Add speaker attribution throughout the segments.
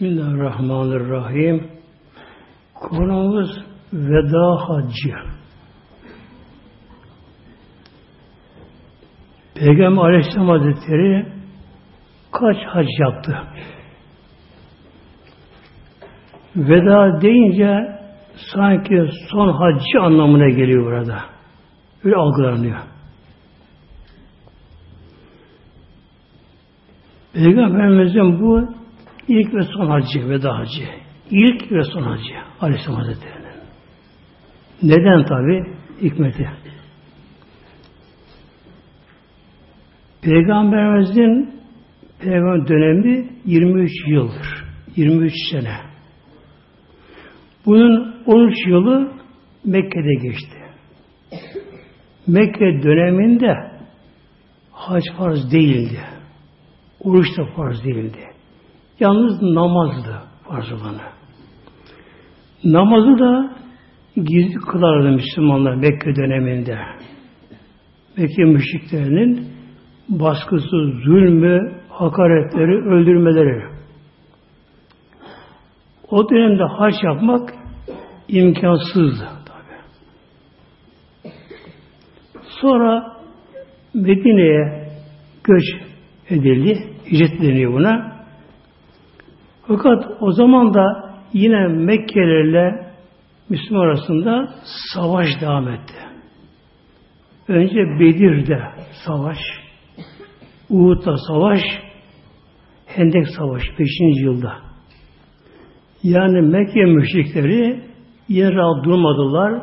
Speaker 1: Bismillahirrahmanirrahim. Konumuz veda haccı. Peygamber Aleyhisselam Hazretleri kaç hac yaptı? Veda deyince sanki son haccı anlamına geliyor burada. Öyle algılanıyor. Peygamberimizin bu ilk ve son hacı, veda hacı. İlk ve son hacı Aleyhisselam Hazretleri'nin. Neden tabi? Hikmeti. Peygamberimizin peygamber dönemi 23 yıldır. 23 sene. Bunun 13 yılı Mekke'de geçti. Mekke döneminde hac farz değildi. Oruç da farz değildi. Yalnız namazdı farz olanı. Namazı da gizli kılardı Müslümanlar Mekke döneminde. Mekke müşriklerinin baskısı, zulmü, hakaretleri, öldürmeleri. O dönemde haç yapmak imkansızdı tabi. Sonra Medine'ye göç edildi. Hicret deniyor buna. Fakat o zaman da yine Mekkelilerle Müslüman arasında savaş devam etti. Önce Bedir'de savaş, Uhud'da savaş, Hendek Savaşı 5. yılda. Yani Mekke müşrikleri yer rahat durmadılar.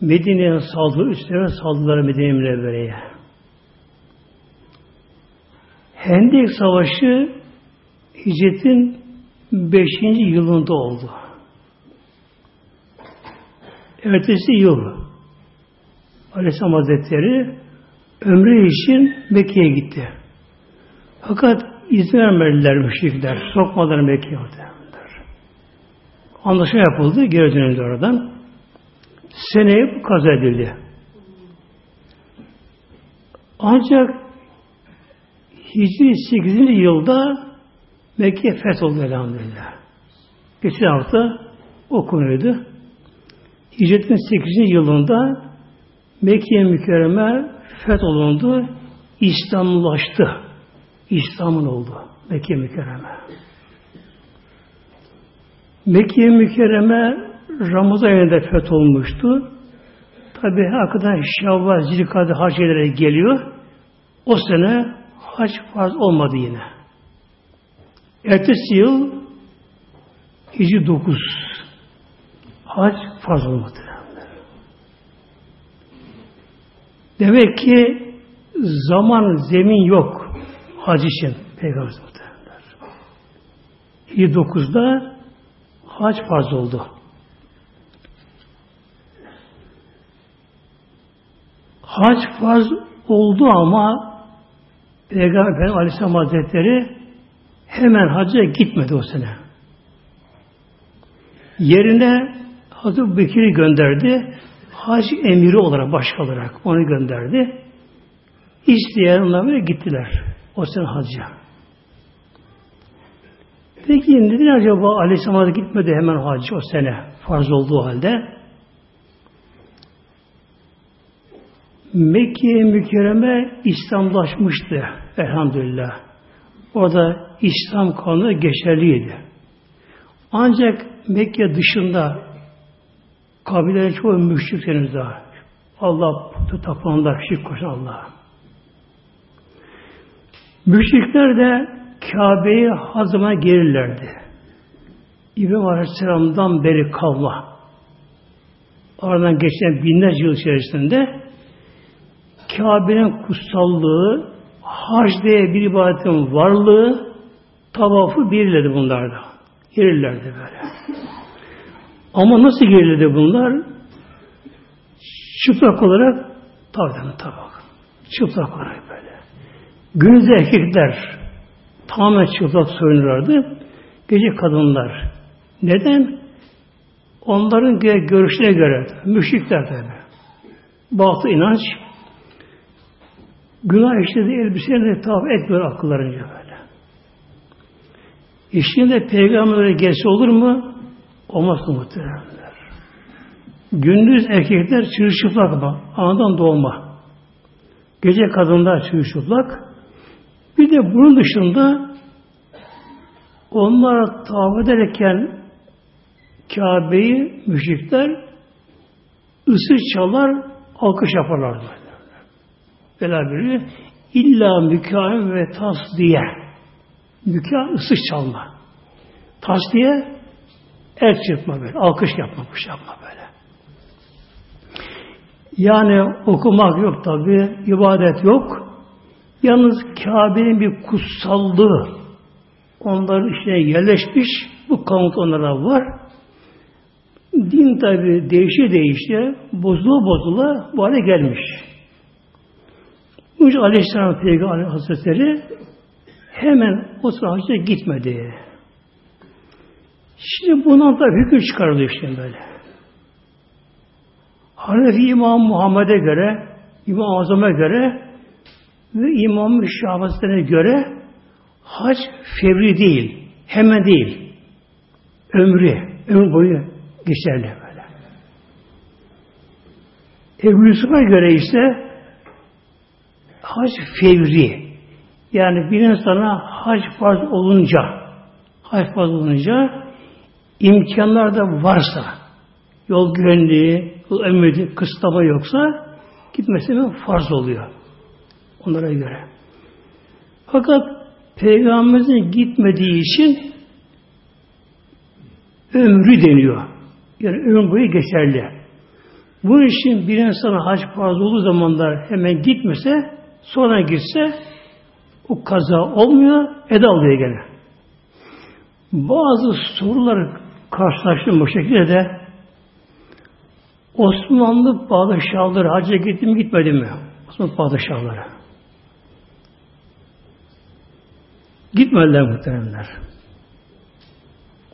Speaker 1: Medine'ye saldırı, üstlerine saldırılar Medine Münevvere'ye. Hendek Savaşı Hicret'in 5. yılında oldu. Ertesi yıl Aleyhisselam Hazretleri ömrü için Mekke'ye gitti. Fakat izin vermediler müşrikler. Sokmadılar Mekke'ye. Anlaşma yapıldı. Geri dönüldü oradan. Seneye bu kaza edildi. Ancak Hicri 8. yılda Mekke fetholdu elhamdülillah. Geçen hafta o konuydu. Hicretin 8. yılında Mekke mükerreme fetholundu. İslamlaştı. İslam'ın oldu. Mekke mükerreme. Mekke mükerreme Ramazan ayında fetholmuştu. Tabi hakikaten Şevval, Zilkade harcaylara geliyor. O sene hac farz olmadı yine. Ertesi yıl Hicri 9 hac farz olmadı. Demek ki zaman, zemin yok hac için Peygamber muhtemelenler. Hicri 9'da hac farz oldu. Hac farz oldu ama Peygamber Aleyhisselam Hazretleri hemen hacca gitmedi o sene. Yerine Hazreti Bekir'i gönderdi. Hac emiri olarak, başka olarak onu gönderdi. İsteyen onlara gittiler. O sene hacca. Peki neden acaba Aleyhisselam'a gitmedi hemen hacı o sene farz olduğu halde? Mekke mükerreme İslamlaşmıştı elhamdülillah. Orada İslam kanunu geçerliydi. Ancak Mekke dışında kabileler çoğu müşrik henüz daha. Allah tapınanlar, şirk koşan Allah. Müşrikler de Kabe'yi hazıma gelirlerdi. İbrahim Aleyhisselam'dan beri kalma. Aradan geçen binlerce yıl içerisinde Kabe'nin kutsallığı, hac diye bir ibadetin varlığı, tavafı biriledi bunlarda. Girirlerdi böyle. Ama nasıl girildi bunlar? Çıplak olarak tavaftan tabak. Çıplak olarak böyle. Günüzde erkekler tamamen çıplak soyunurlardı. Gece kadınlar. Neden? Onların görüşüne göre müşrikler tabi. Batı inanç günah işlediği elbiseyle tavaf etmiyor akıllarınca böyle. İşinde peygamberlere gelse olur mu? Olmaz muhteremler. Gündüz erkekler çırışıplak bak. Anadan doğma. Gece kadınlar çırışıplak. Bir de bunun dışında onlar tavaf ederken Kabe'yi müşrikler ısı çalar, alkış yaparlar. Böyle biri illa mükâim ve tas diye. Mükâ ısı çalma. Tas diye el çırpma böyle. Alkış yapma, kuş yapma böyle. Yani okumak yok tabi, ibadet yok. Yalnız Kabe'nin bir kutsallığı onların içine yerleşmiş. Bu kanıt onlara var. Din tabi değişe değişti, bozula bozula bu hale gelmiş. İçin Aleyhisselam Peygamber Hazretleri hemen o sırada gitmedi. Şimdi bundan da hüküm çıkarılıyor işte böyle. Hanefi İmam Muhammed'e göre, İmam Azam'a göre ve İmam Şahbazlarına göre hac fevri değil, hemen değil. Ömrü, ömür boyu geçerli böyle. Ebu Yusuf'a göre ise hac fevri. Yani bir insana hac farz olunca hac farz olunca imkanlar da varsa yol güvenliği, yol emniyeti, kısıtlama yoksa gitmesi mi farz oluyor. Onlara göre. Fakat Peygamberimizin gitmediği için ömrü deniyor. Yani ömür boyu geçerli. Bu için bir insana hac farz olduğu zamanlar hemen gitmese, sonra gitse o kaza olmuyor, eda oluyor gene. Bazı sorular karşılaştım bu şekilde de Osmanlı padişahları hacca gitti mi gitmedi mi? Osmanlı padişahları. Gitmediler muhteremler.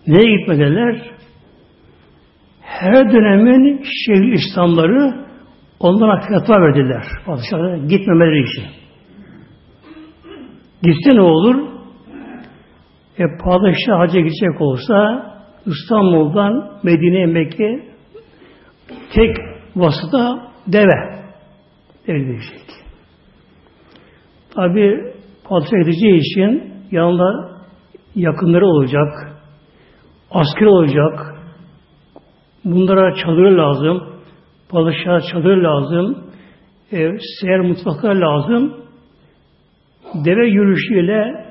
Speaker 1: Neye gitmediler? Her dönemin şehir İslamları onlara fetva verdiler. Padişahlara gitmemeleri için. Gitse ne olur? E, padişah hacca gidecek olsa İstanbul'dan Medine'ye Mekke tek vasıta deve. Deve gidecek. Tabi padişah gideceği için yanında yakınları olacak, asker olacak, bunlara çadır lazım, padişah çadır lazım, e, seher mutfaklar lazım. Deve yürüyüşüyle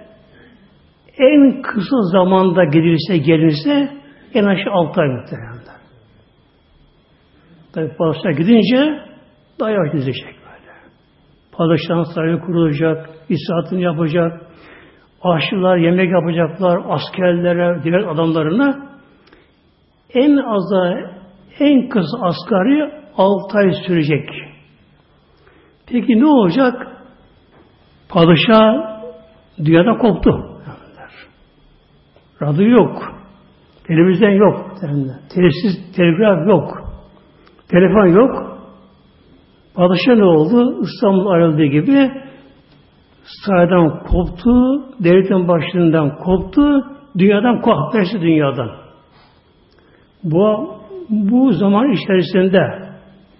Speaker 1: en kısa zamanda gelirse gelirse en aşağı altı ay muhtemelen. Tabi padişah gidince daha yavaş gidecek böyle. Padişahın sarayı kurulacak, isaatını yapacak, aşçılar yemek yapacaklar, askerlere, diğer adamlarına en aza en kısa asgari altı ay sürecek. Peki ne olacak? Padişah dünyada koptu. Radyo yok. Televizyon yok. Telsiz, telgraf yok. Telefon yok. Padişah ne oldu? İstanbul ayrıldığı gibi saraydan koptu, devletin başlığından koptu, dünyadan koptu, dünyadan. Bu, bu zaman içerisinde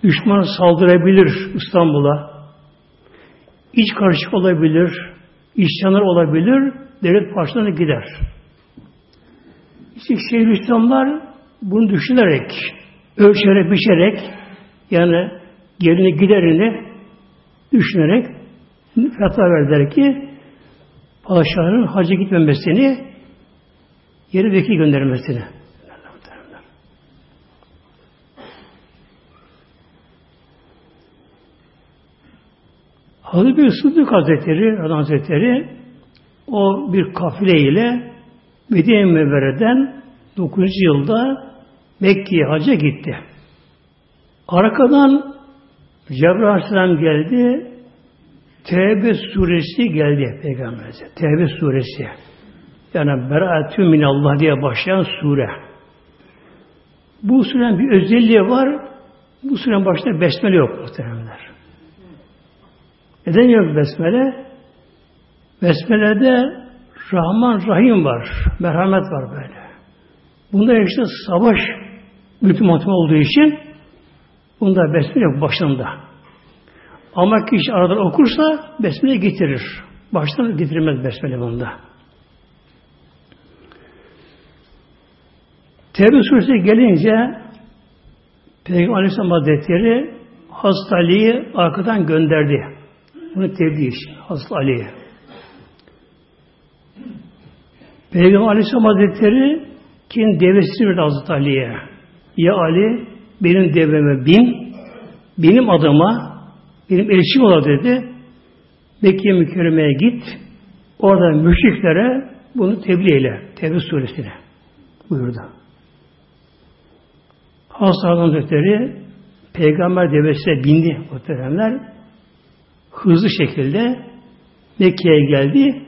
Speaker 1: düşman saldırabilir İstanbul'a. İç karışık olabilir, isyanlar olabilir, devlet başlarına gider. İşte şehir İslamlar bunu düşünerek, ölçerek, biçerek, yani yerini giderini düşünerek fetva verdiler ki padişahın hacı gitmemesini yeri vekil göndermesini. Hazreti bir Sıddık Hazretleri, Radhan Hazretleri o bir kafile ile Medine Mevvere'den 9. yılda Mekke'ye hacca gitti. Arkadan Cebrail Aleyhisselam geldi. Tevbe suresi geldi Peygamberimize. Tevbe suresi. Yani Beratü minallah diye başlayan sure. Bu surenin bir özelliği var. Bu surenin başında besmele yok muhtemelenler. Neden yok besmele? Besmele'de Rahman Rahim var. Merhamet var böyle. Bunda işte savaş ultimatım olduğu için bunda besmele yok başında. Ama kişi arada okursa besmele getirir. Baştan getirmez besmele bunda. Tevbe suresi gelince Peygamber Aleyhisselam Hazretleri Hazreti Ali'yi arkadan gönderdi. Bunu tebliğ Hazreti Ali'ye. Peygamber Aleyhisselam Hazretleri kim devesini verdi Hazreti Ali'ye. Ya Ali benim deveme bin, benim adıma, benim elçim ola dedi. Mekke mükerremeye git. Orada müşriklere bunu tebliğ eyle. Tevbe suresine buyurdu. Hazreti Hazretleri peygamber devesine bindi muhteremler. Hızlı şekilde Mekke'ye geldi.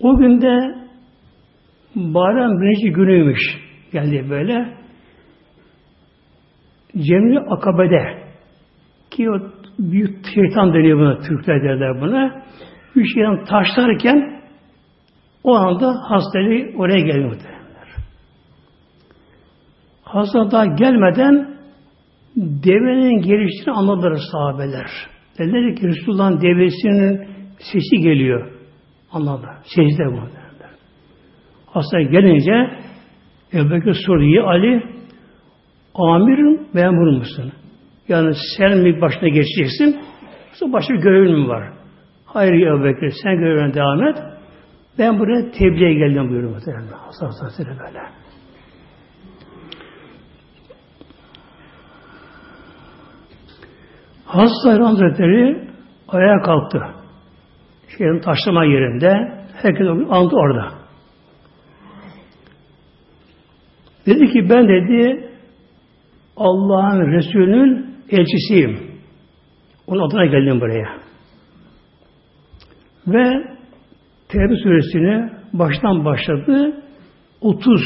Speaker 1: O günde bayram birinci günüymüş. Geldi böyle. Cemil Akabe'de ki o büyük şeytan deniyor buna, Türkler derler buna. Bir şeytan taşlarken o anda hastayı oraya geliyor Hasta daha gelmeden devenin geliştiğini anladılar sahabeler. Dediler ki Resulullah'ın devesinin sesi geliyor. Anladılar. Secde bu. Derler. Hasta gelince Ebu Bekir sordu. Ya Ali amirim memur musun? Yani sen mi başına geçeceksin? Yoksa başka bir görevin mi var? Hayır ya Ebu Bekir sen görevine devam et. Ben buraya tebliğe geldim buyuruyor muhtemelen. Hasan Hazretleri böyle. Hazreti Hazretleri ayağa kalktı. Şeyin taşlama yerinde. Herkes andı orada. Dedi ki ben dedi Allah'ın Resulü'nün elçisiyim. Onun adına geldim buraya. Ve Tevbe suresini baştan başladı. 30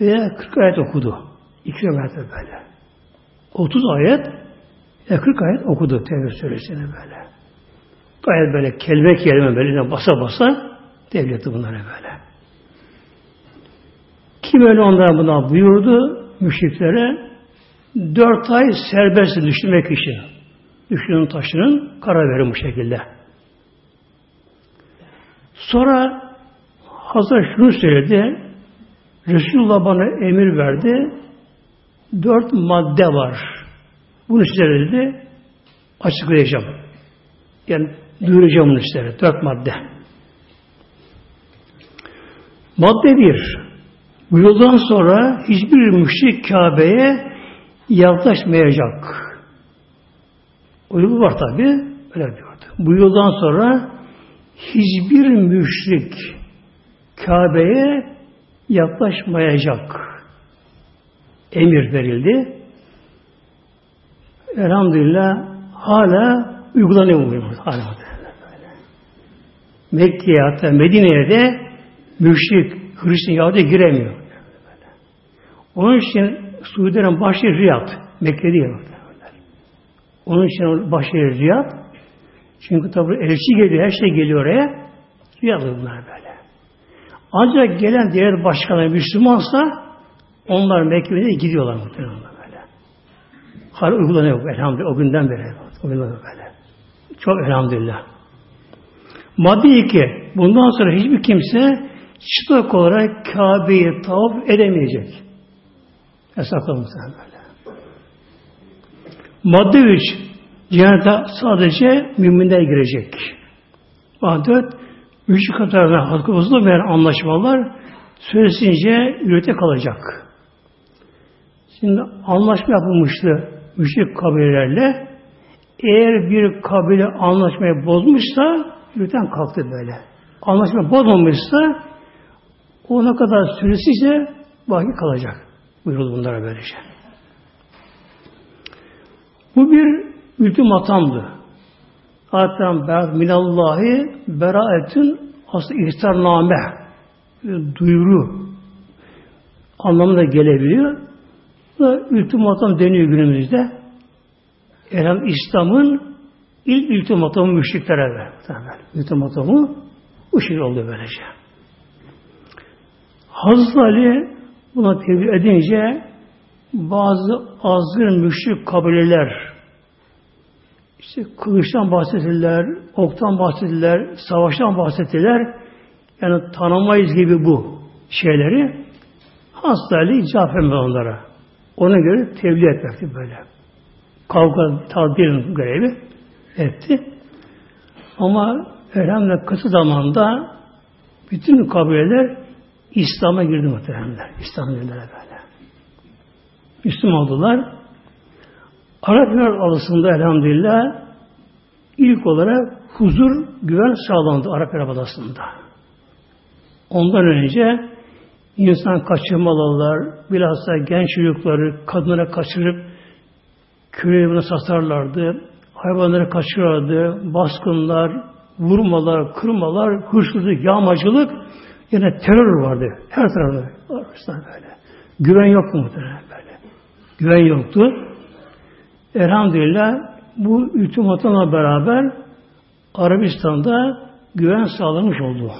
Speaker 1: veya 40 ayet okudu. İki ayet böyle. 30 ayet ya 40 ayet okudu Tevbe suresini böyle. Gayet böyle kelime kelime böyle basa basa devletti bunları böyle. Kim öyle onlara buna buyurdu müşriklere dört ay serbest düşünmek için. Düşünün taşının karar verin bu şekilde. Sonra Hazır şunu söyledi. Resulullah bana emir verdi. Dört madde var. Bunu sizlere dedi açıklayacağım. Yani duyuracağım bunu sizlere. Dört madde. Madde bir. Bu yoldan sonra hiçbir müşrik Kabe'ye yaklaşmayacak. O yolu var tabi. Öyle diyordu. Bu yoldan sonra hiçbir müşrik Kabe'ye yaklaşmayacak. Emir verildi elhamdülillah hala uygulanıyor bu hala. Mekke'ye hatta Medine'ye de müşrik, Hristiyan Yahudi giremiyor. Onun için Suudi'nin başı Riyad. Mekke değil. Onun için başı Riyad. Çünkü tabi elçi geliyor, her şey geliyor oraya. Riyad'ı bunlar böyle. Ancak gelen diğer başkanlar Müslümansa onlar Mekke'ye gidiyorlar muhtemelen. Hala uygulanıyor elhamdülillah o günden beri. O günden böyle. Çok elhamdülillah. Madde iki. Bundan sonra hiçbir kimse çıplak olarak Kabe'yi tavaf edemeyecek. Yasaklamış böyle. Madde üç. Cennete sadece müminler girecek. Madde dört. Müşrik tarafından halkı bozulmayan anlaşmalar süresince yürüte kalacak. Şimdi anlaşma yapılmıştı müşrik kabilelerle eğer bir kabile anlaşmayı bozmuşsa yürüten kalktı böyle. Anlaşma bozmamışsa o ne kadar süresi ise baki kalacak. Buyuruldu bunlara böylece. Bu bir ultimatamdı. Hatta minallahi beraetün aslında ihtarname duyuru anlamına gelebiliyor. Bu da ultimatum deniyor günümüzde. Elham İslam'ın ilk ultimatumu müşriklere ver. Ultimatumu Bu şekilde oldu böylece. Hazreti Ali buna tevhid edince bazı azgın müşrik kabileler işte kılıçtan bahsettiler, oktan bahsettiler, savaştan bahsettiler. Yani tanımayız gibi bu şeyleri. Ali cevap onlara. Ona göre tebliğ etmekti böyle. Kavga tadbirin görevi etti. Ama elhamdülillah kısa zamanda bütün kabileler İslam'a girdi muhtemelenler. İslam'a girdiler böyle. Müslüman oldular. Arap arasında elhamdülillah ilk olarak huzur, güven sağlandı Arap Yarımadası'nda. Ondan önce insan kaçırmalılar, bilhassa genç çocukları kadınlara kaçırıp köye satarlardı, hayvanları kaçırırlardı, baskınlar, vurmalar, kırmalar, hırsızlık, yağmacılık, yine terör vardı. Her tarafta arasında böyle. Güven yoktu muhtemelen böyle. Güven yoktu. Elhamdülillah bu ultimatımla beraber Arabistan'da güven sağlamış oldu.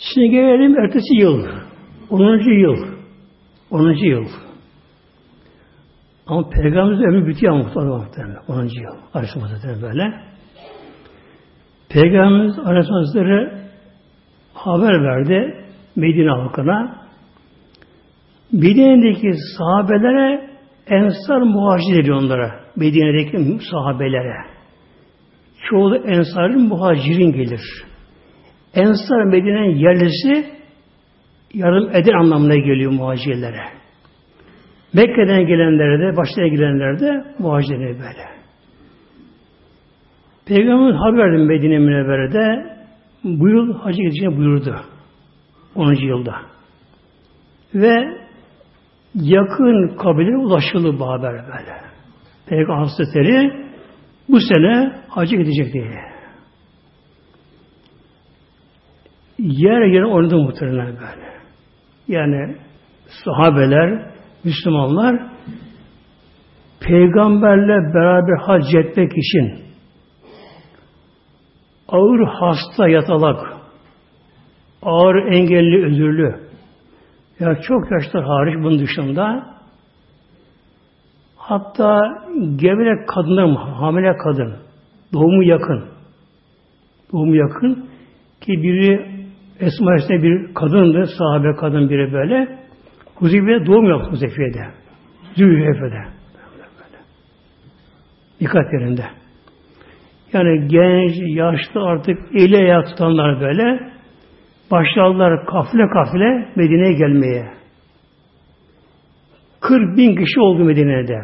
Speaker 1: Şimdi gelelim ertesi yıl. 10. yıl. 10. yıl. Ama Peygamberimiz ömrü bitiyor muhtemelen. 10. yıl. Aleyhisselam böyle. Peygamberimiz Aleyhisselam haber verdi Medine halkına. Medine'deki sahabelere Ensar muhacir dedi onlara. Medine'deki sahabelere. Çoğu Ensar'ın muhacirin gelir. Ensar Medine'nin yerlisi yardım eder anlamına geliyor muhacirlere. Mekke'den gelenlere de, başta gelenlere de muhacirlere böyle. Peygamber haber verdi Medine Münevvere'de bu yıl hacı gideceğini buyurdu. 10. yılda. Ve yakın kabile ulaşıldı bu haber böyle. Peygamber Hazretleri bu sene hacı gidecek diye. Yer yer oynadı muhtemelen böyle. Yani sahabeler, Müslümanlar peygamberle beraber hac etmek için ağır hasta yatalak, ağır engelli özürlü, ya çok yaşlar hariç bunun dışında hatta gevele kadınlar hamile kadın, doğumu yakın, doğumu yakın ki biri Esma bir kadındı, sahabe kadın biri böyle. Huzeyfe'de doğum yaptı Huzeyfe'de. Zülhefe'de. Dikkat yerinde. Yani genç, yaşlı artık eli ayağı tutanlar böyle başladılar kafile kafile Medine'ye gelmeye. 40 bin kişi oldu Medine'de.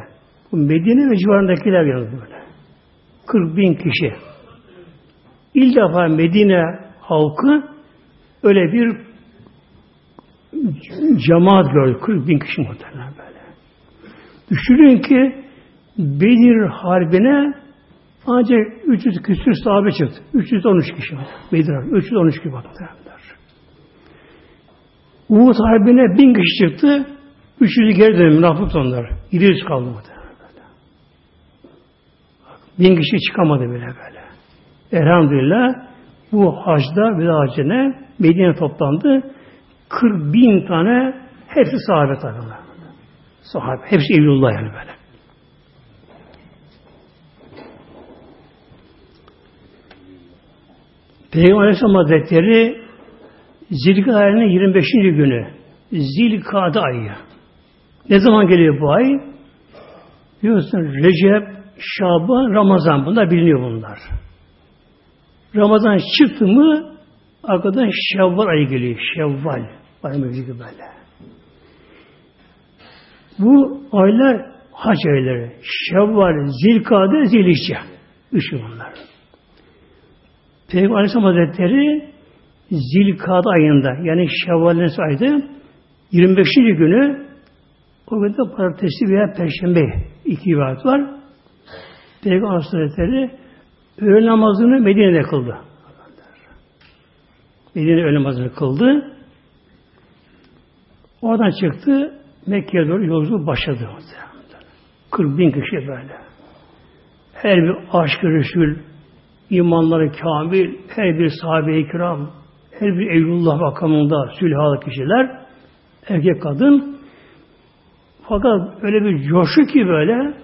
Speaker 1: Medine ve civarındakiler yalnız böyle. 40 bin kişi. İlk defa Medine halkı öyle bir cemaat gördü. 40 bin kişi muhtemelen böyle. Düşünün ki Bedir Harbi'ne ancak 300 küsür sahabe çıktı. 313 kişi. Bedir Harbi. 313 kişi baktı. Uhud Harbi'ne bin kişi çıktı. 300'ü geri döndü. Münafık onlar. 700 kaldı muhtemelen. Bin kişi çıkamadı bile böyle. Elhamdülillah bu hacda bir hacine Medine toplandı. 40 bin tane hepsi sahabe tabi. Sahabe. Hepsi evlullah yani böyle. Peygamber Aleyhisselam Hazretleri Zilkade'nin 25. günü Zilkade ayı. Ne zaman geliyor bu ay? Biliyorsun Recep, Şaban, Ramazan. Bunlar biliniyor bunlar. Ramazan çıktı mı arkadan Şevval ayı geliyor. Şevval. Bayram gibi böyle. Bu aylar hac ayları. Şevval, Zilkade, Zilişçe. Üçü bunlar. Peygamber Aleyhisselam Hazretleri Zilkada ayında yani Şevval'in aydı 25. günü o gün de pazartesi veya perşembe iki ibadet var. Peygamber Hazretleri öğle namazını Medine'de kıldı. Medine öğle namazını kıldı. Oradan çıktı. Mekke'ye doğru yolculuk başladı. 40 bin kişi böyle. Her bir aşk Resul imanları kamil, her bir sahabe-i kiram, her bir Eylullah makamında sülhalı kişiler, erkek kadın. Fakat öyle bir coşu ki böyle,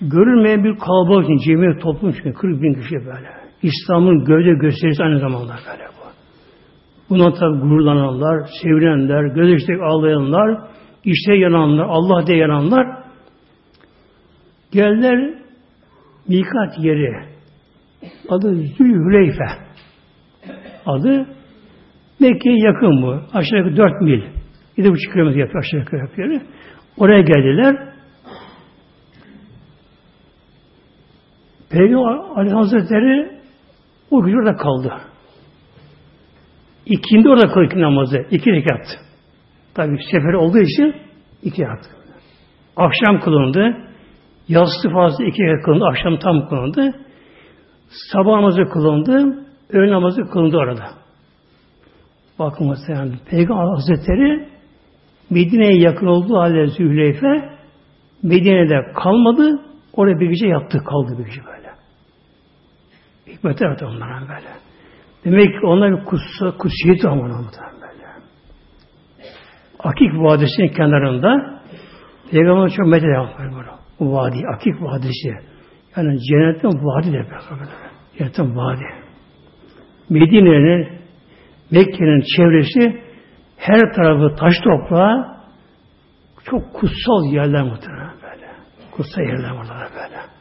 Speaker 1: görülmeyen bir kalabalık için, cemiyet toplum için 40 bin kişi böyle. İslam'ın gövde gösterisi aynı zamanda böyle bu. Buna tabi gururlananlar, sevinenler, gözyaşları ağlayanlar, işte yananlar, Allah diye yananlar geldiler mikat yeri. Adı Zülhüleyfe. Adı Mekke'ye yakın bu. Aşağı yukarı 4 mil. 7,5 kilometre yapıyor aşağı yukarı yapıyor. Oraya geldiler. Peygamber Ali Hazretleri o gün orada kaldı. İkindi orada kıldı namazı. iki rekat. Tabi sefer olduğu için iki rekat. Akşam kılındı. Yastı fazla iki rekat kılındı. Akşam tam kılındı. Sabah namazı kılındı. Öğle namazı kılındı orada. Bakın mesela Peygamber Hazretleri Medine'ye yakın olduğu halde Zühleyfe Medine'de kalmadı. Oraya bir gece yattı. Kaldı bir gece böyle. Hikmet evet onlara böyle. Demek ki onlar bir kutsa, kutsiyeti ama böyle. Akik Vadisi'nin kenarında Peygamber çok medet yapıyor bu vadi. Akik Vadisi. Yani cennetten vadi de Cennetten vadi. Medine'nin Mekke'nin çevresi her tarafı taş toprağı çok kutsal yerler muhtemelen böyle. Kutsal yerler burada böyle.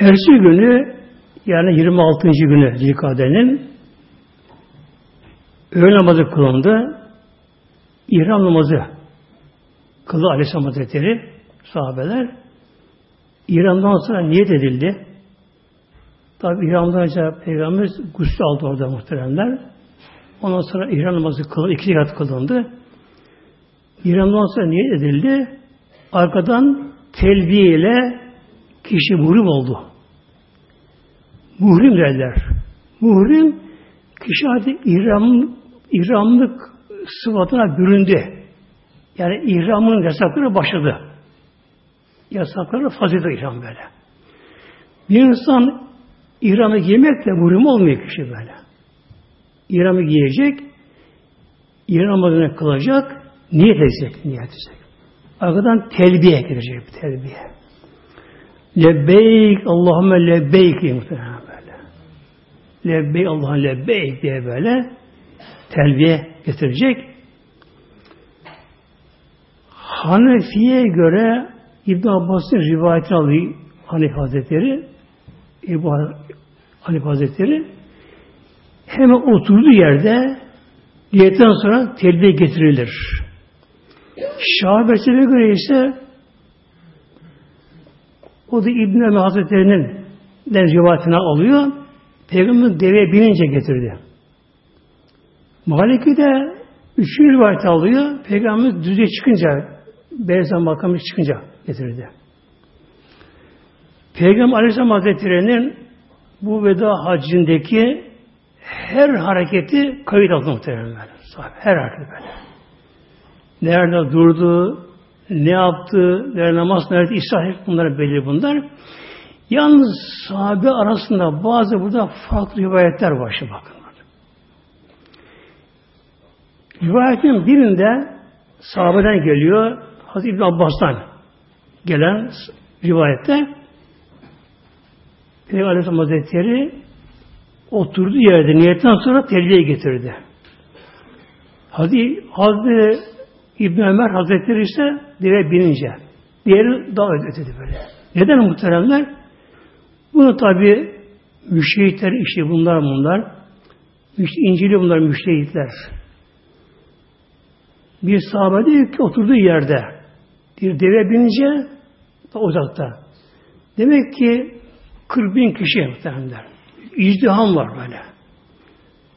Speaker 1: Ersi günü yani 26. günü Zilkade'nin öğle namazı kılındı. İhram namazı kıldı Aleyhisselam Hazretleri sahabeler. İhramdan sonra niyet edildi. Tabi İhramdan önce Peygamberimiz gusül aldı orada muhteremler. Ondan sonra İhram namazı kılındı. iki rekat kılındı. İhramdan sonra niyet edildi. Arkadan telbiye ile kişi muhrim oldu. Muhrim derler. Muhrim kişi artık ihram, ihramlık sıfatına büründü. Yani ihramın yasakları başladı. Yasakları fazilete ihram böyle. Bir insan ihramı giymekle muhrim olmuyor kişi böyle. İhramı giyecek, ihram adına kılacak, niyet edecek, niyet edecek. Arkadan telbiye girecek, telbiye. Lebbeyk, Allahümme lebbeyk diye muhtemelen böyle. Lebbeyk, Allah'ın lebbeyk diye böyle telbiye getirecek. Hanefi'ye göre İbn Abbas'ın rivayetini alıyor Hanefi Hazretleri. İbn Hanefi Hazretleri hemen oturduğu yerde niyetten sonra telbiye getirilir. Şahabesine göre ise o da İbn Ömer Hazretleri'nin rivayetine alıyor. Peygamber deveye binince getirdi. Maliki de üçüncü rivayet alıyor. Peygamber düzeye çıkınca, Berzan makamı çıkınca getirdi. Peygamber Aleyhisselam Hazretleri'nin bu veda hacindeki her hareketi kayıt altına muhtemelen. Her hareketi böyle. Nerede durdu, ne yaptı, nerede namaz, nerede İsrail bunlar belli bunlar. Yalnız sahabe arasında bazı burada farklı rivayetler var şimdi bakın. Rivayetin birinde sahabeden geliyor, Hazreti İbn Abbas'tan gelen rivayette Peygamber Aleyhisselam Hazretleri oturduğu yerde niyetten sonra terbiye getirdi. Hazreti, Hazreti İbn Ömer Hazretleri ise deve binince. Diğeri daha ötedi böyle. Neden muhteremler? Bunu tabi müştehitler işi bunlar bunlar. İncili bunlar müştehitler. Bir sahabe diyor ki oturduğu yerde bir deve binince uzakta. Demek ki 40 bin kişi muhteremler. İzdiham var böyle.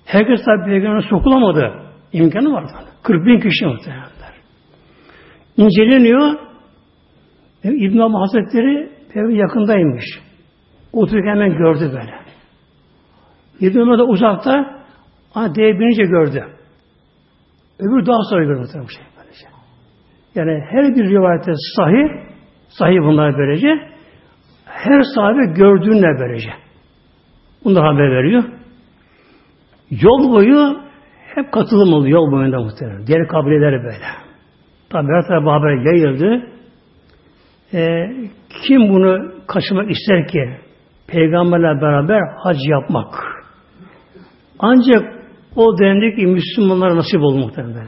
Speaker 1: Herkes tabi peygamberine sokulamadı. İmkanı var. 40 bin kişi muhteremler inceleniyor. İbn Abbas Hazretleri yakındaymış. Otururken hemen gördü böyle. İbn Ömer uzakta ama deve binince gördü. Öbür daha sonra gördü şey böylece. Yani her bir rivayete sahih Sahih bunlar böylece. Her sahabe gördüğünle böylece. Bunlar haber veriyor. Yol boyu hep katılım oluyor yol boyunda muhtemelen. Diğer kabileler böyle. Tabi her tarafa haber yayıldı. Ee, kim bunu kaçırmak ister ki? Peygamberle beraber hac yapmak. Ancak o dönemdeki Müslümanlara nasip oldu muhtemelen.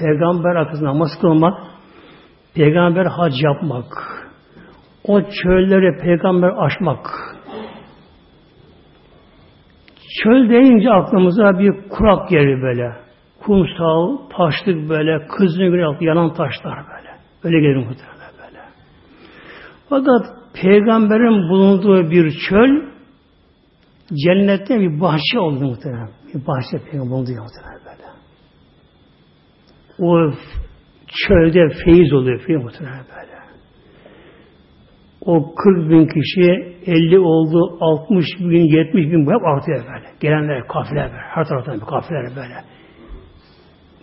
Speaker 1: Peygamber arkasında namaz kılmak, peygamber hac yapmak, o çölleri peygamber aşmak. Çöl deyince aklımıza bir kurak yeri böyle. Kumsal, taşlık böyle, kızın güne yanan taşlar böyle. Öyle gelir muhtemelen böyle. Fakat peygamberin bulunduğu bir çöl cennette bir bahçe oldu muhtemelen. Bir bahçe peygamber bulundu muhtemelen böyle. O çölde feyiz oluyor feyiz muhtemelen böyle. O 40 bin kişi 50 oldu, 60 bin, 70 bin hep artıyor böyle. Gelenler, kafiler böyle. Her taraftan bir kafiler böyle.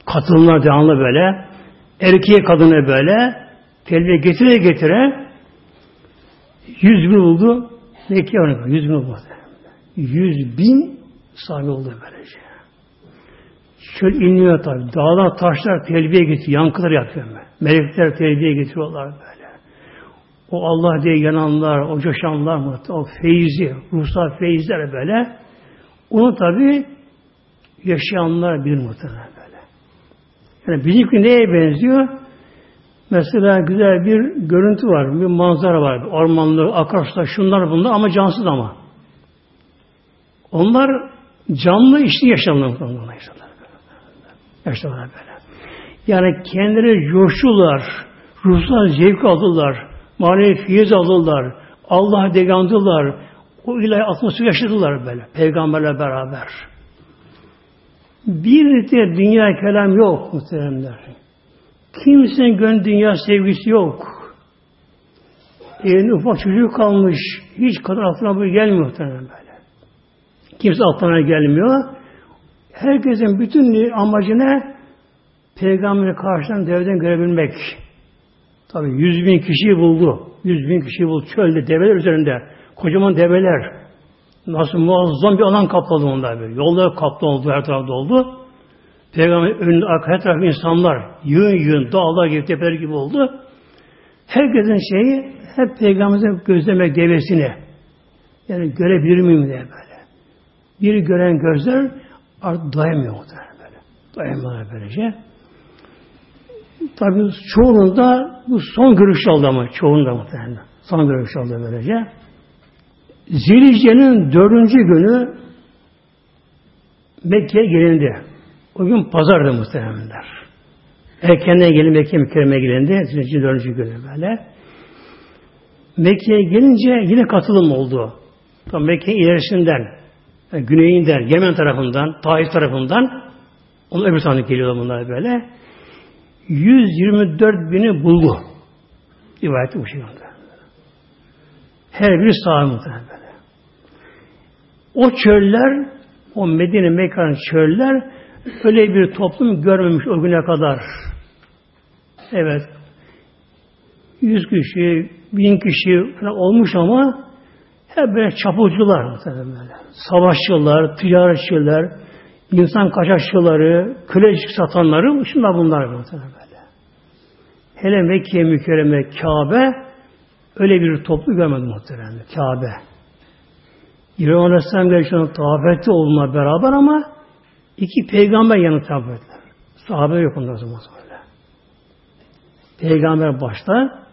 Speaker 1: Katılımlar devamlı böyle. Erkeğe kadına böyle. Telbiye getire getire 100 bin oldu. Mekke örnek 100 bin oldu. 100 bin sahibi oldu böylece. Şöyle inmiyor tabi. Dağlar, taşlar telbiye getiriyor. Yankılar yapıyor. Melekler telbiye getiriyorlar böyle. O Allah diye yananlar, o coşanlar? O feyzi, ruhsal feyizler böyle. Onu tabi yaşayanlar bilir muhtemelen böyle. Yani bizimki neye benziyor? Mesela güzel bir görüntü var, bir manzara var. Ormanlı, akarsular, şunlar bunlar ama cansız ama. Onlar canlı işli yaşamlar. Yaşarlar böyle. Yani kendileri coşular, ruhsal zevk aldılar, manevi fiyiz aldılar, Allah'a degandılar, o ilahi atmosfer yaşadılar böyle, peygamberle beraber. Bir de dünya kelam yok muhteremler. Kimsenin gönlü dünya sevgisi yok. Evinde ufak çocuk kalmış, hiç kadar aklına bu gelmiyor muhtemelen böyle. Kimse aklına gelmiyor. Herkesin bütün amacı ne? Peygamberi karşıdan devden görebilmek. Tabi yüz bin kişiyi buldu. Yüz bin kişiyi buldu. Çölde, develer üzerinde. Kocaman develer. Nasıl muazzam bir alan kapladı onlar böyle. Yollar kaplı oldu, her tarafta oldu. Peygamber önünde, her tarafı insanlar. Yığın yığın, dağlar gibi, tepeler gibi oldu. Herkesin şeyi hep Peygamber'in gözlemek devesini. Yani görebilir miyim diye böyle. Biri gören gözler artık muhtemelen böyle. Dayanmıyorlar böylece. Tabi çoğununda bu son görüş oldu ama çoğunda muhtemelen. Son görüş oldu böylece. Zilhicce'nin dördüncü günü Mekke'ye gelindi. O gün pazardı muhtemelenler. Erkenden gelin Mekke'ye mükerreme gelindi. Zilhicce'nin dördüncü günü böyle. Mekke'ye gelince yine katılım oldu. Tam Mekke ilerisinden, yani güneyinden, Yemen tarafından, Taif tarafından onun öbür tarafına geliyorlar bunlar böyle. 124 bini buldu. Rivayeti bu şekilde. Her biri sahibi böyle. O çöller, o Medine Mekke'nin çöller öyle bir toplum görmemiş o güne kadar. Evet. Yüz kişi, bin kişi falan olmuş ama hep böyle çapulcular muhtemelen. Savaşçılar, ticaretçiler, insan kaçakçıları, kölecik satanları, şunlar bunlar muhtemelen. Hele Mekke mükerreme Kabe öyle bir toplu görmedim muhtemelen. Kabe. İbrahim Aleyhisselam gerçekten tavafette olma beraber ama iki peygamber yanı tavaf ettiler. Sahabe yok ondan böyle. Peygamber başta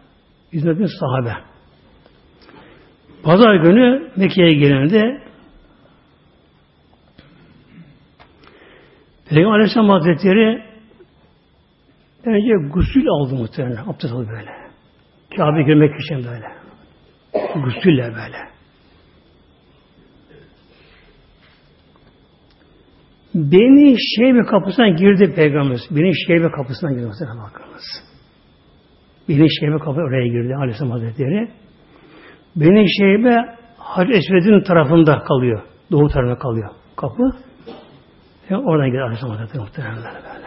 Speaker 1: hizmetin sahabe. Pazar günü Mekke'ye gelende Peygamber Aleyhisselam Hazretleri önce gusül aldı muhtemelen. Abdest aldı böyle. Kabe girmek için böyle. Gusülle böyle. Beni Şeybe kapısına girdi Peygamber. Beni Şeybe kapısına girdi. Bakınız. Beni Şeybe kapı oraya girdi Aleyhisselam Hazretleri. Beni Şeybe Hac Esved'in tarafında kalıyor. Doğu tarafında kalıyor kapı. Yani oradan gider Aleyhisselam Hazretleri muhtemelen böyle.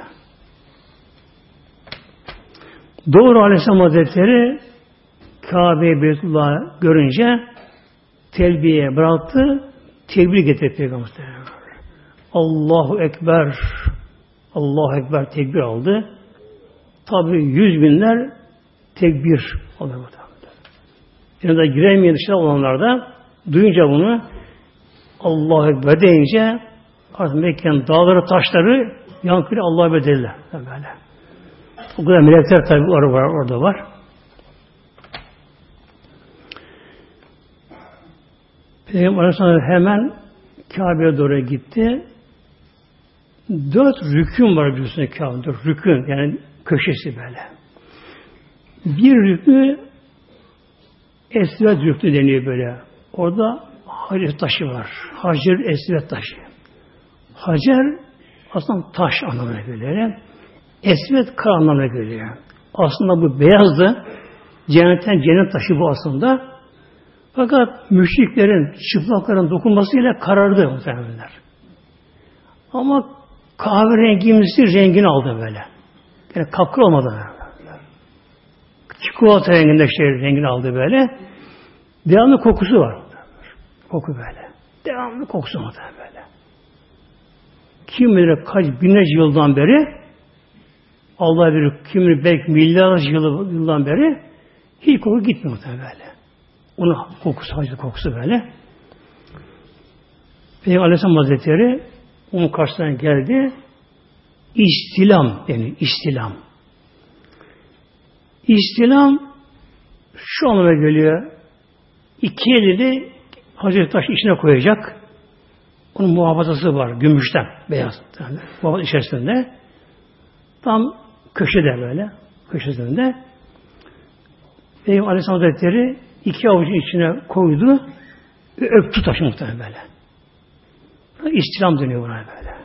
Speaker 1: Doğru Aleyhisselam Hazretleri Kabe Beytullah görünce telbiye bıraktı, tekbir getirdi Peygamber. Allahu Ekber, Allahu Ekber tekbir aldı. Tabi yüz binler tekbir aldı. Yanında giremeyen dışarı olanlar da duyunca bunu Allahu Ekber deyince artık Mekke'nin dağları, taşları yankıyla Allah'a bedeldiler. Böyle. O kadar melekler tabi orada var. Orada var. Peygamber Aleyhisselam hemen Kabe'ye doğru gitti. Dört rükün var biliyorsunuz Kabe'de. Dört rükün yani köşesi böyle. Bir rükü Esvet rüknü deniyor böyle. Orada Hacer taşı var. Hacer Esvet taşı. Hacer aslında taş anlamına geliyor. Esvet kar anlamına geliyor. Aslında bu beyazdı. Cennetten cennet taşı bu aslında. Fakat müşriklerin, çıplakların dokunmasıyla karardı muhtemelenler. Ama kahverengimsi rengini aldı böyle. Yani kapkır olmadı. Çikolata renginde şey rengini aldı böyle. Devamlı kokusu var. Koku böyle. Devamlı kokusu var böyle. Kim bilir kaç binlerce yıldan beri Allah bilir kim bilir belki milyarlarca yıldan beri hiç koku gitmiyor böyle. Onun kokusu, hacı kokusu böyle. Peygamber Aleyhisselam Hazretleri onun karşısına geldi. İstilam yani istilam. İstilam şu anlama geliyor. İki elini Hazreti Taş içine koyacak. Onun muhafazası var. Gümüşten. Beyaz. Yani, muhafaza içerisinde. Tam köşede böyle. Köşesinde. Peygamber Aleyhisselam Hazretleri iki avucun içine koydu ve öptü taşı muhtemelen böyle. İstilam deniyor buna böyle.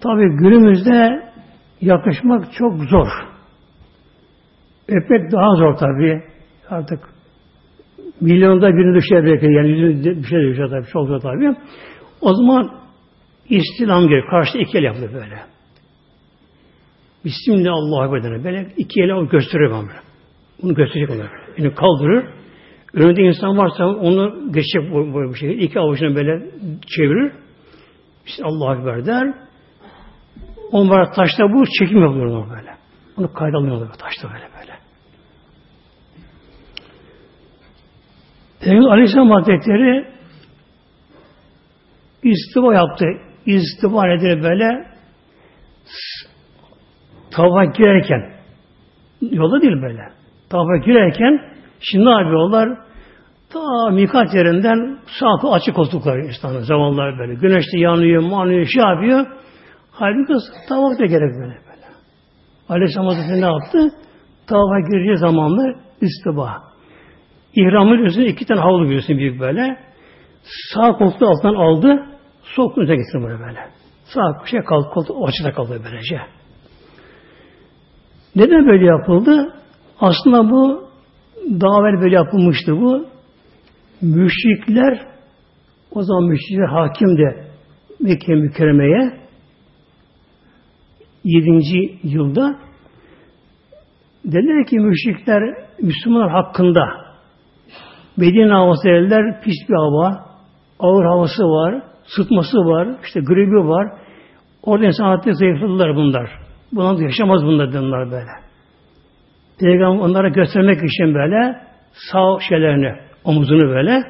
Speaker 1: Tabi günümüzde yakışmak çok zor. Öpmek daha zor tabi. Artık milyonda birini düşer belki. Yani yüzünü bir şey düşer tabi. Çok zor tabi. O zaman istilam gerekiyor. Karşıda iki el yapılır böyle. Bismillah Allah'a bedene. Böyle iki eli gösteriyor bana. Bunu gösterecek onlar. Yani kaldırır. Önünde insan varsa onu geçecek bu, bu şekilde. İki avucunu böyle çevirir. İşte Allah'a Ekber der. Onlara taşta bu çekim yapıyorlar böyle. Bunu kaydalıyorlar taşta böyle böyle. Peygamber Aleyhisselam Hazretleri istiva yaptı. İstiva nedir böyle? Tava girerken yolda değil böyle. Tava girerken şimdi ne yapıyorlar? Ta mikat yerinden sağ açık koltuklar insanlar zamanlar böyle. Güneş de yanıyor, manıyor, şey yapıyor. Halbuki tavaf da gerek böyle böyle. Aleyhisselam Hazretleri ne yaptı? Tavafa gireceği zamanlar istiba. İhramın üzerine iki tane havlu biliyorsun büyük böyle. Sağ koltuğu altından aldı. Sol koltuğuna getirdi böyle böyle. Sağ şey kaldı, koltuğu açıda kaldı böylece. Neden böyle yapıldı? Aslında bu daha evvel böyle yapılmıştı bu. Müşrikler o zaman müşrikler hakim de Mekke mükerremeye 7. yılda dediler ki müşrikler Müslümanlar hakkında Medine havası derler pis bir hava, ağır havası var, sıtması var, işte gribi var. Orada insan hatta zayıfladılar bunlar. Bunlar yaşamaz bunlar bunlar böyle. Peygamber onlara göstermek için böyle sağ şeylerini, omuzunu böyle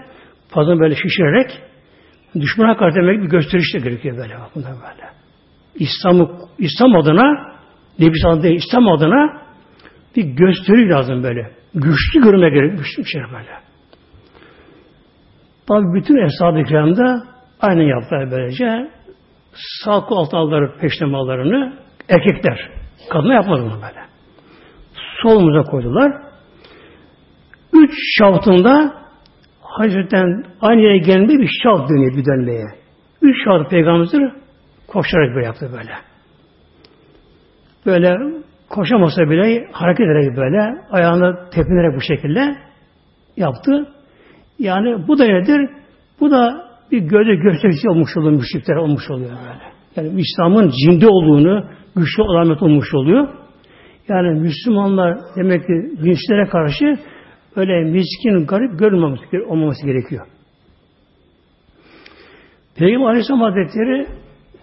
Speaker 1: fazla böyle şişirerek düşmana karşı demek bir gösteriş de gerekiyor böyle. Bunlar böyle. İslam'ı İslam adına Nebi Sallallahu değil, İslam adına bir gösteri lazım böyle. Güçlü görme gerek, güçlü bir şey böyle. Tabi bütün Eshab-ı Kiram'da aynı yaptılar böylece. Sağ kol altı aldılar peştemallarını erkekler. Kadına yapmadı bunu böyle. Solumuza koydular. Üç şaftında Hazretten aynı yere gelme bir şaft dönüyor bir dönmeye. Üç şaft peygamberimizdir koşarak böyle yaptı böyle. Böyle koşamasa bile hareket ederek böyle ayağını tepinerek bu şekilde yaptı. Yani bu da nedir? Bu da bir gövde gösterisi olmuş oluyor, müşrikler olmuş oluyor böyle. Yani İslam'ın cinde olduğunu, güçlü alamet olmuş oluyor. Yani Müslümanlar demek ki dinçlere karşı öyle miskin, garip görülmemesi olmaması gerekiyor. Peygamber Aleyhisselam Hazretleri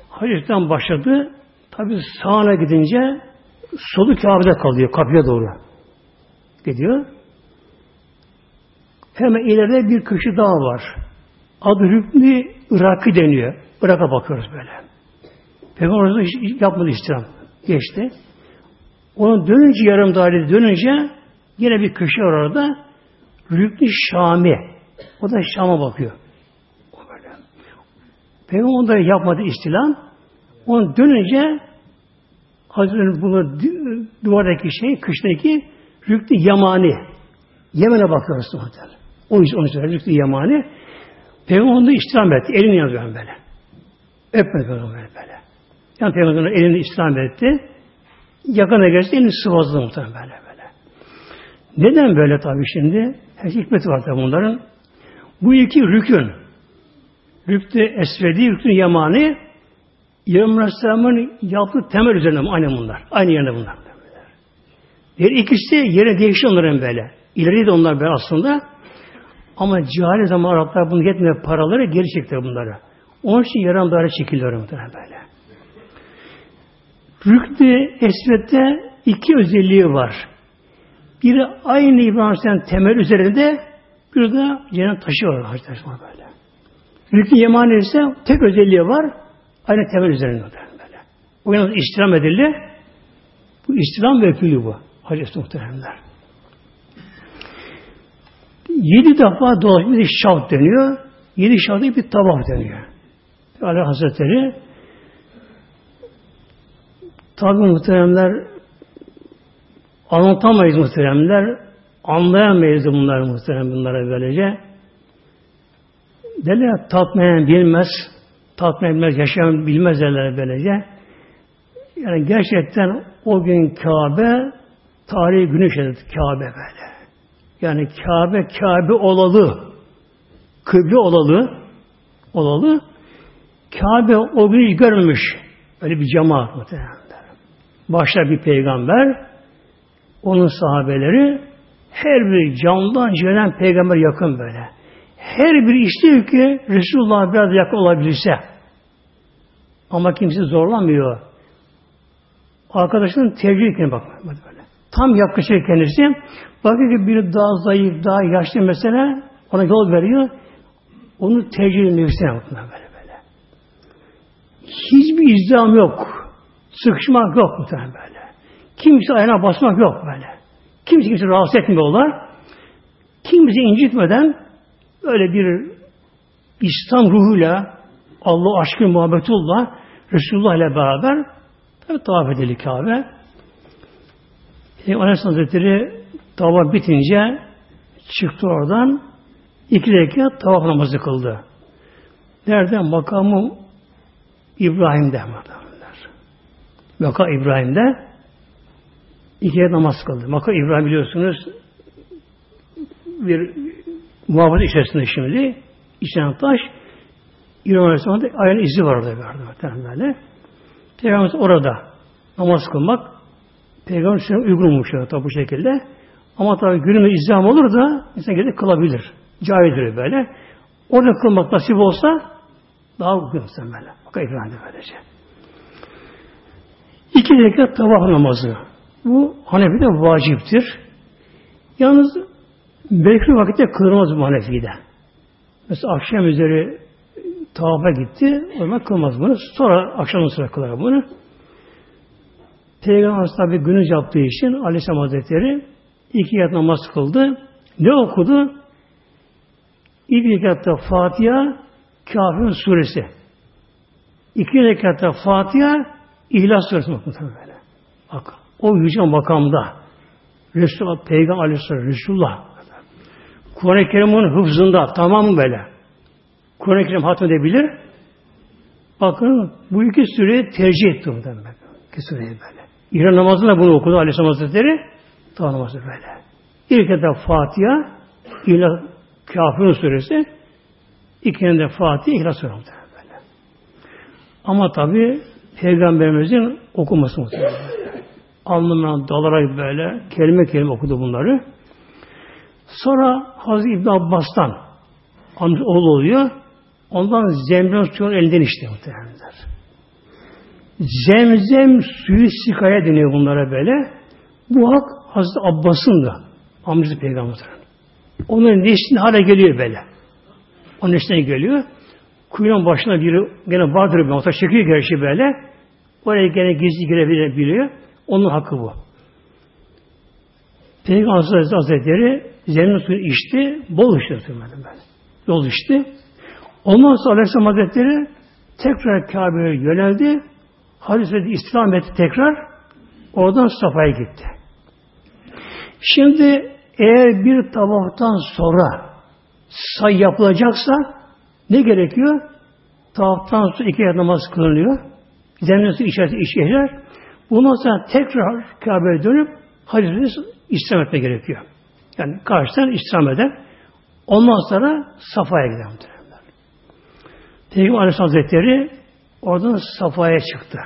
Speaker 1: Hacet'ten başladı. Tabi sağına gidince solu Kabe'de kalıyor, kapıya doğru. Gidiyor. Hemen ileride bir köşe daha var. Adı Rükni Irak'ı deniyor. Irak'a bakıyoruz böyle. Peygamber orada hiç yapmadı istirham. Geçti. Onu dönünce yarım daire dönünce yine bir köşe var orada. Rükni Şami. O da Şam'a bakıyor. O böyle. Peygamber da yapmadı istilam. Onu dönünce Hazreti bunu duvardaki şey, kıştaki Rükni Yamani. Yemen'e bakıyoruz muhtemelen. O yüzden onu söylüyor. Rükni Yamani. Peygamber onu da istirham etti. Elini yazıyor böyle. Öpmedi Peygamber böyle. Yani Peygamber elini istirham etti. Yakına gelirse elini sıvazladı muhtemelen böyle böyle. Neden böyle tabi şimdi? Her şey hikmeti var tabi bunların. Bu iki rükün, rüknü esvedi, rüknü yamani, İbrahim Aleyhisselam'ın yaptığı temel üzerine aynı bunlar. Aynı yerine bunlar. Diğer ikisi yere değişti onların böyle. İleri de onlar böyle aslında. Ama cahil zaman Araplar bunu yetmiyor paraları geri çekti bunları. Onun için yaran daire çekiliyor muhtemelen böyle. Rüknü Esved'de iki özelliği var. Biri aynı İbrahim temel üzerinde bir de cennet taşı var. Var böyle. Rüknü Yemani ise tek özelliği var. Aynı temel üzerinde böyle. O yalnız iştiram edildi. Bu iştiram vekili bu. Hacı muhteremler. Yedi defa dolaşmış şavt deniyor. Yedi şavtı bir tabak deniyor. Ali Hazretleri tabi muhteremler anlatamayız muhteremler anlayamayız bunları muhterem bunlara böylece. Derler tatmayan bilmez, tatmin etmez, yaşayan bilmez derler böylece. Yani gerçekten o gün Kabe tarihi güneş Kabe böyle. Yani Kabe Kabe olalı kıble olalı olalı Kabe o gün hiç görmemiş. Öyle bir cemaat muhtemelen. Başta bir peygamber onun sahabeleri her bir candan celen peygamber yakın böyle. Her bir istiyor ki Resulullah biraz yakın olabilse. Ama kimse zorlamıyor. Arkadaşının tercihine bak böyle. Tam yaklaşıyor kendisi. Bakıyor ki biri daha zayıf, daha yaşlı mesela ona yol veriyor. Onu tercih bakıyor böyle böyle. Hiçbir izdiham yok. Sıkışmak yok muhtemelen böyle. Kimse ayağına basmak yok böyle. Kimse kimse rahatsız etmiyorlar. Kimse incitmeden öyle bir İslam ruhuyla Allah aşkı muhabbetullah Resulullah ile beraber tabi tavaf edildi Kabe. E, Aleyhisselam Hazretleri tavaf bitince çıktı oradan iki rekat tavaf namazı kıldı. Nerede? Makamı İbrahim'de. Maka İbrahim'de iki namaz kıldı. Maka İbrahim biliyorsunuz bir muhabbet içerisinde şimdi içen taş İbrahim Aleyhisselam'da ayağın izi var orada böyle. Peygamber orada namaz kılmak Peygamber için uygunmuş tabi bu şekilde. Ama tabi günümüz izdiham olur da insan gelip kılabilir. Caizdir böyle. Orada kılmak nasip olsa daha uygun böyle. Bakın İbrahim'de böylece. İki rekat tavaf namazı. Bu Hanefi'de vaciptir. Yalnız belki vakitte kılmaz bu Hanefi'de. Mesela akşam üzeri tavafa gitti, o zaman kılmaz bunu. Sonra akşam sıra kılar bunu. Peygamber tabi günüz yaptığı için Aleyhisselam Hazretleri iki rekat namaz kıldı. Ne okudu? İlk rekatta Fatiha, Kafirun suresi. İki rekatta Fatiha, İhlas Suresi muhtemelen böyle. Bak, o yüce makamda Resulullah, Peygamber Aleyhisselam, Resulullah Kur'an-ı Kerim'in hıfzında tamam böyle? Kur'an-ı Kerim hatmedebilir. Bakın bu iki süreyi tercih etti muhtemelen. İki süreyi böyle. İran namazında bunu okudu Aleyhisselam Hazretleri. Tamam namazı böyle. İlk etap Fatiha, İhlas Kafirun suresi, ikinci de Fatiha, İhlas suresi böyle. Ama tabi Peygamberimizin okuması muhtemelen. alnından dalarak böyle kelime kelime okudu bunları. Sonra Hazreti İbn Abbas'tan amca oğlu oluyor. Ondan zemzem suyun elinden işte muhtemelenler. Zemzem suyu sikaya deniyor bunlara böyle. Bu hak Hazreti Abbas'ın da amcası peygamberin. Onun neslinde hala geliyor böyle. Onun nesline geliyor. Kuyunun başına biri gene vardır bir orta çekiyor gerçi böyle. Oraya gene gizli girebiliyor. Onun hakkı bu. Peygamber Hazretleri zemin suyu içti, bol içti. Yol içti. Ondan sonra Aleyhisselam Hazretleri tekrar Kabe'ye yöneldi. Hazreti İslam etti tekrar. Oradan Safa'ya gitti. Şimdi eğer bir tavaftan sonra say yapılacaksa ne gerekiyor? Tavaftan sonra iki namaz kılınıyor. Zemine su içerisi içecekler. Bundan sonra tekrar Kabe'ye dönüp Hazreti İslam etme gerekiyor. Yani karşıdan İslam eder. Ondan sonra Safa'ya gider. Peygamber Aleyhisselam Hazretleri oradan Safa'ya çıktı.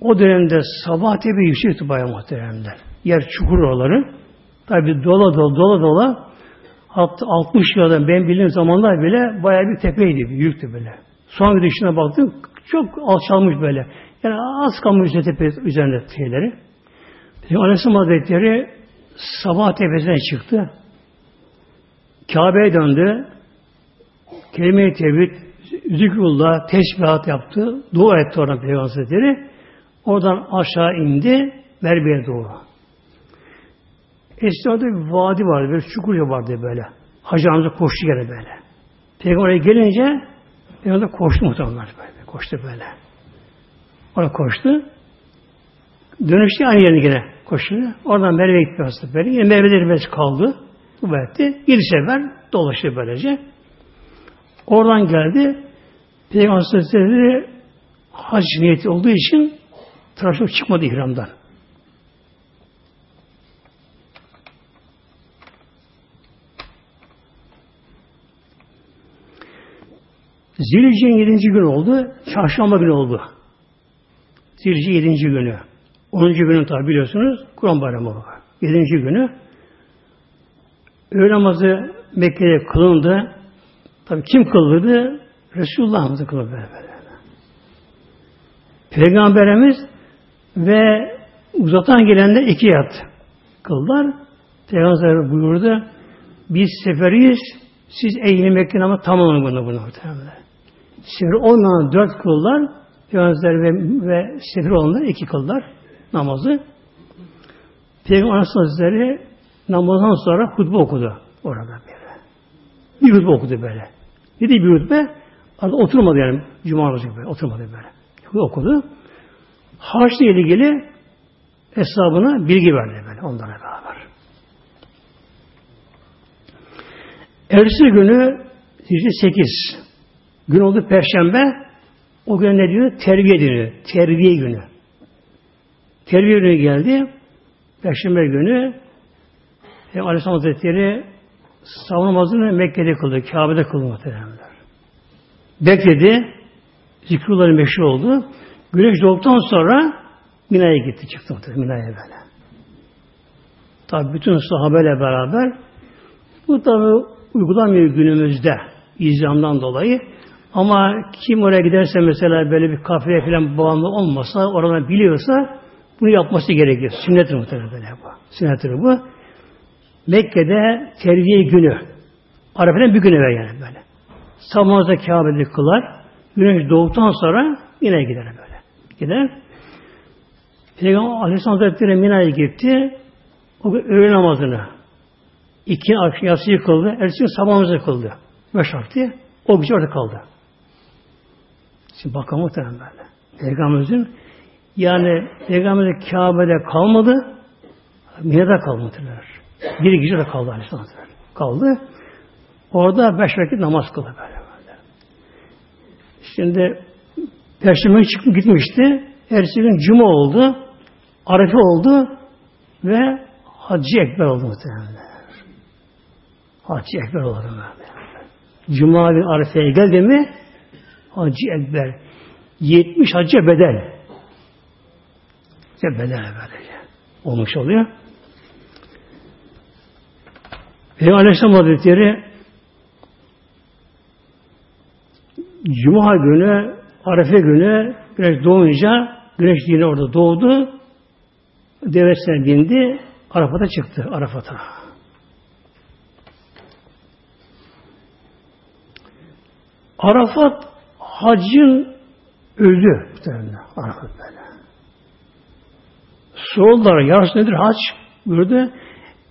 Speaker 1: O dönemde sabah tepe yüksekti bayağı muhteremler. Yer çukur oraları. Tabi dola dola dola dola 60 yıldan ben bildiğim zamanlar bile bayağı bir tepeydi, büyüktü böyle. Son gidişine baktım çok alçalmış böyle. Yani az kalmış tepe üzerinde şeyleri. Aleyhisselam Hazretleri sabah tepesine çıktı. Kabe'ye döndü. Kelime-i tevhid, zikrullah, tesbihat yaptı. Dua etti oradan Peygamber Hazretleri. Oradan aşağı indi. Merbe'ye doğru. Esnada bir vadi vardı. Böyle çukur vardı böyle. Hacı Hamza koştu gene böyle. Peygamber'e gelince Peygamber koştu muhtemelen böyle. Koştu böyle. Orada koştu. Dönüştü aynı yerine gene koştu. Oradan Merve'ye gitti aslında böyle. Yine Merve'de biraz kaldı. Bu etti. Yedi sefer dolaştı böylece. Oradan geldi. Peygamber Hazretleri hac niyeti olduğu için tıraşlık çıkmadı ihramdan. Zilhicce'nin yedinci gün oldu. Çarşamba günü oldu. Zilhicce yedinci günü. Onuncu günü tabi biliyorsunuz Kur'an bayramı var. Yedinci günü. Öğle namazı Mekke'de kılındı. Tabi kim kıldırdı? Resulullah'ımızı kıldı böyle. Peygamberimiz ve uzaktan gelenler iki yat kıldılar. Peygamber buyurdu. Biz seferiyiz. Siz ehli Mekke namazı tamamlayın bunu bunu. Sefer olmayan dört kıllar Peygamber ve, ve sefer olanlar iki kıllar namazı. Peygamber Hazretleri namazdan sonra hutbe okudu orada böyle. Bir hutbe okudu böyle. Ne diye bir hutbe? Arada oturmadı yani. Cuma namazı gibi. Oturmadı böyle. Hutbe okudu. Haçla ilgili hesabına bilgi verdi böyle onlara beraber. Ertesi günü işte 8 gün oldu Perşembe o gün ne diyor? Terbiye günü. Terbiye günü. Terbiye günü geldi. Perşembe günü Peygamber Aleyhisselam Hazretleri sabah namazını Mekke'de kıldı. Kabe'de kıldı muhtemelenler. Bekledi. Zikrullah'ın meşhur oldu. Güneş doğduktan sonra Mina'ya gitti. Çıktı Mina'ya böyle. Tabi bütün sahabeyle beraber bu tabi uygulanmıyor günümüzde izamdan dolayı. Ama kim oraya giderse mesela böyle bir kafeye falan bağımlı olmasa, oradan biliyorsa bunu yapması gerekiyor. Sünnettir muhtemelen böyle bu. Sünnettir bu. Mekke'de terbiye günü. Arafa'dan bir gün evvel yani böyle. Sabahınızda Kabe'de kılar. Güneş doğduktan sonra yine gider böyle. Gider. Peygamber Aleyhisselam Hazretleri Mina'ya gitti. O öğle namazını iki akşam yatsıyı kıldı. Ertesi sabahımızı kıldı. Beş vakti. O gece orada kaldı. Şimdi bakalım muhtemelen böyle. Peygamberimizin yani Peygamberimizin Kabe'de kalmadı. Mina'da kalmadı. Bir gece de kaldı Aleyhisselam Kaldı. Orada beş vakit namaz kıldı böyle. böyle. Şimdi Perşembe çıkıp gitmişti. Ertesi gün Cuma oldu. Arefe oldu ve Hacı Ekber oldu muhtemelen. Hacı Ekber oldu böyle. Cuma gün Arefe'ye geldi mi Hacı Ekber 70 hacı bedel. İşte bedene böylece. Olmuş oluyor. Peygamber Aleyhisselam Hazretleri Cuma günü, Arefe günü güneş doğunca güneş yine orada doğdu. Devesine bindi. Arafat'a çıktı. Arafat'a. Arafat hacın öldü. Arafat böyle. Soruldular. Yarısı nedir hac? Buyurdu.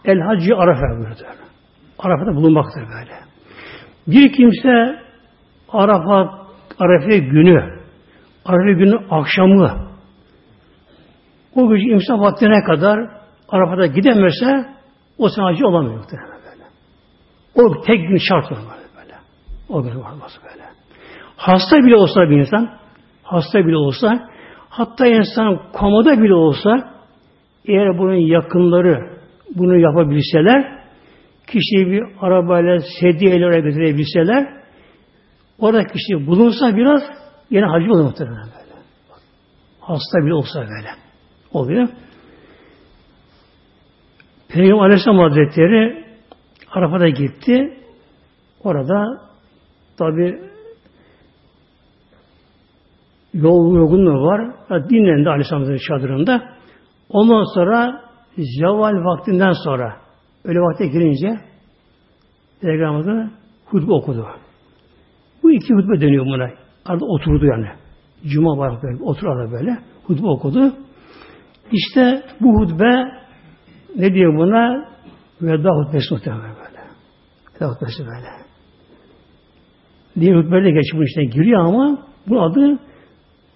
Speaker 1: El hacı Arafa buyurdu. Arafat'ta bulunmaktır böyle. Bir kimse Arafat, Arafa günü, Arafa günü akşamı o gücü imsak vaktine kadar Arafat'a gidemezse o sen hacı olamıyor böyle. O tek gün şart var böyle. O gün olması böyle. Hasta bile olsa bir insan, hasta bile olsa, hatta insan komada bile olsa, eğer bunun yakınları bunu yapabilseler, kişiyi bir arabayla sedyeyle götürebilseler, orada kişi bulunsa biraz yine hacı olur muhtemelen böyle. Hasta bile olsa böyle. Oluyor. Peygamber Aleyhisselam Hazretleri Arafat'a gitti. Orada tabi yol yorgunluğu var. Dinlendi Aleyhisselam Hazretleri çadırında. Ondan sonra zeval vaktinden sonra öyle vakte girince Peygamber'de hutbe okudu. Bu iki hutbe deniyor buna. Arada oturdu yani. Cuma var böyle. Otur arada böyle. Hutbe okudu. İşte bu hutbe ne diyor buna? Veda hutbesi muhtemelen böyle. Veda hutbesi böyle. Diğer hutbeyle geçmiş işte giriyor ama bu adı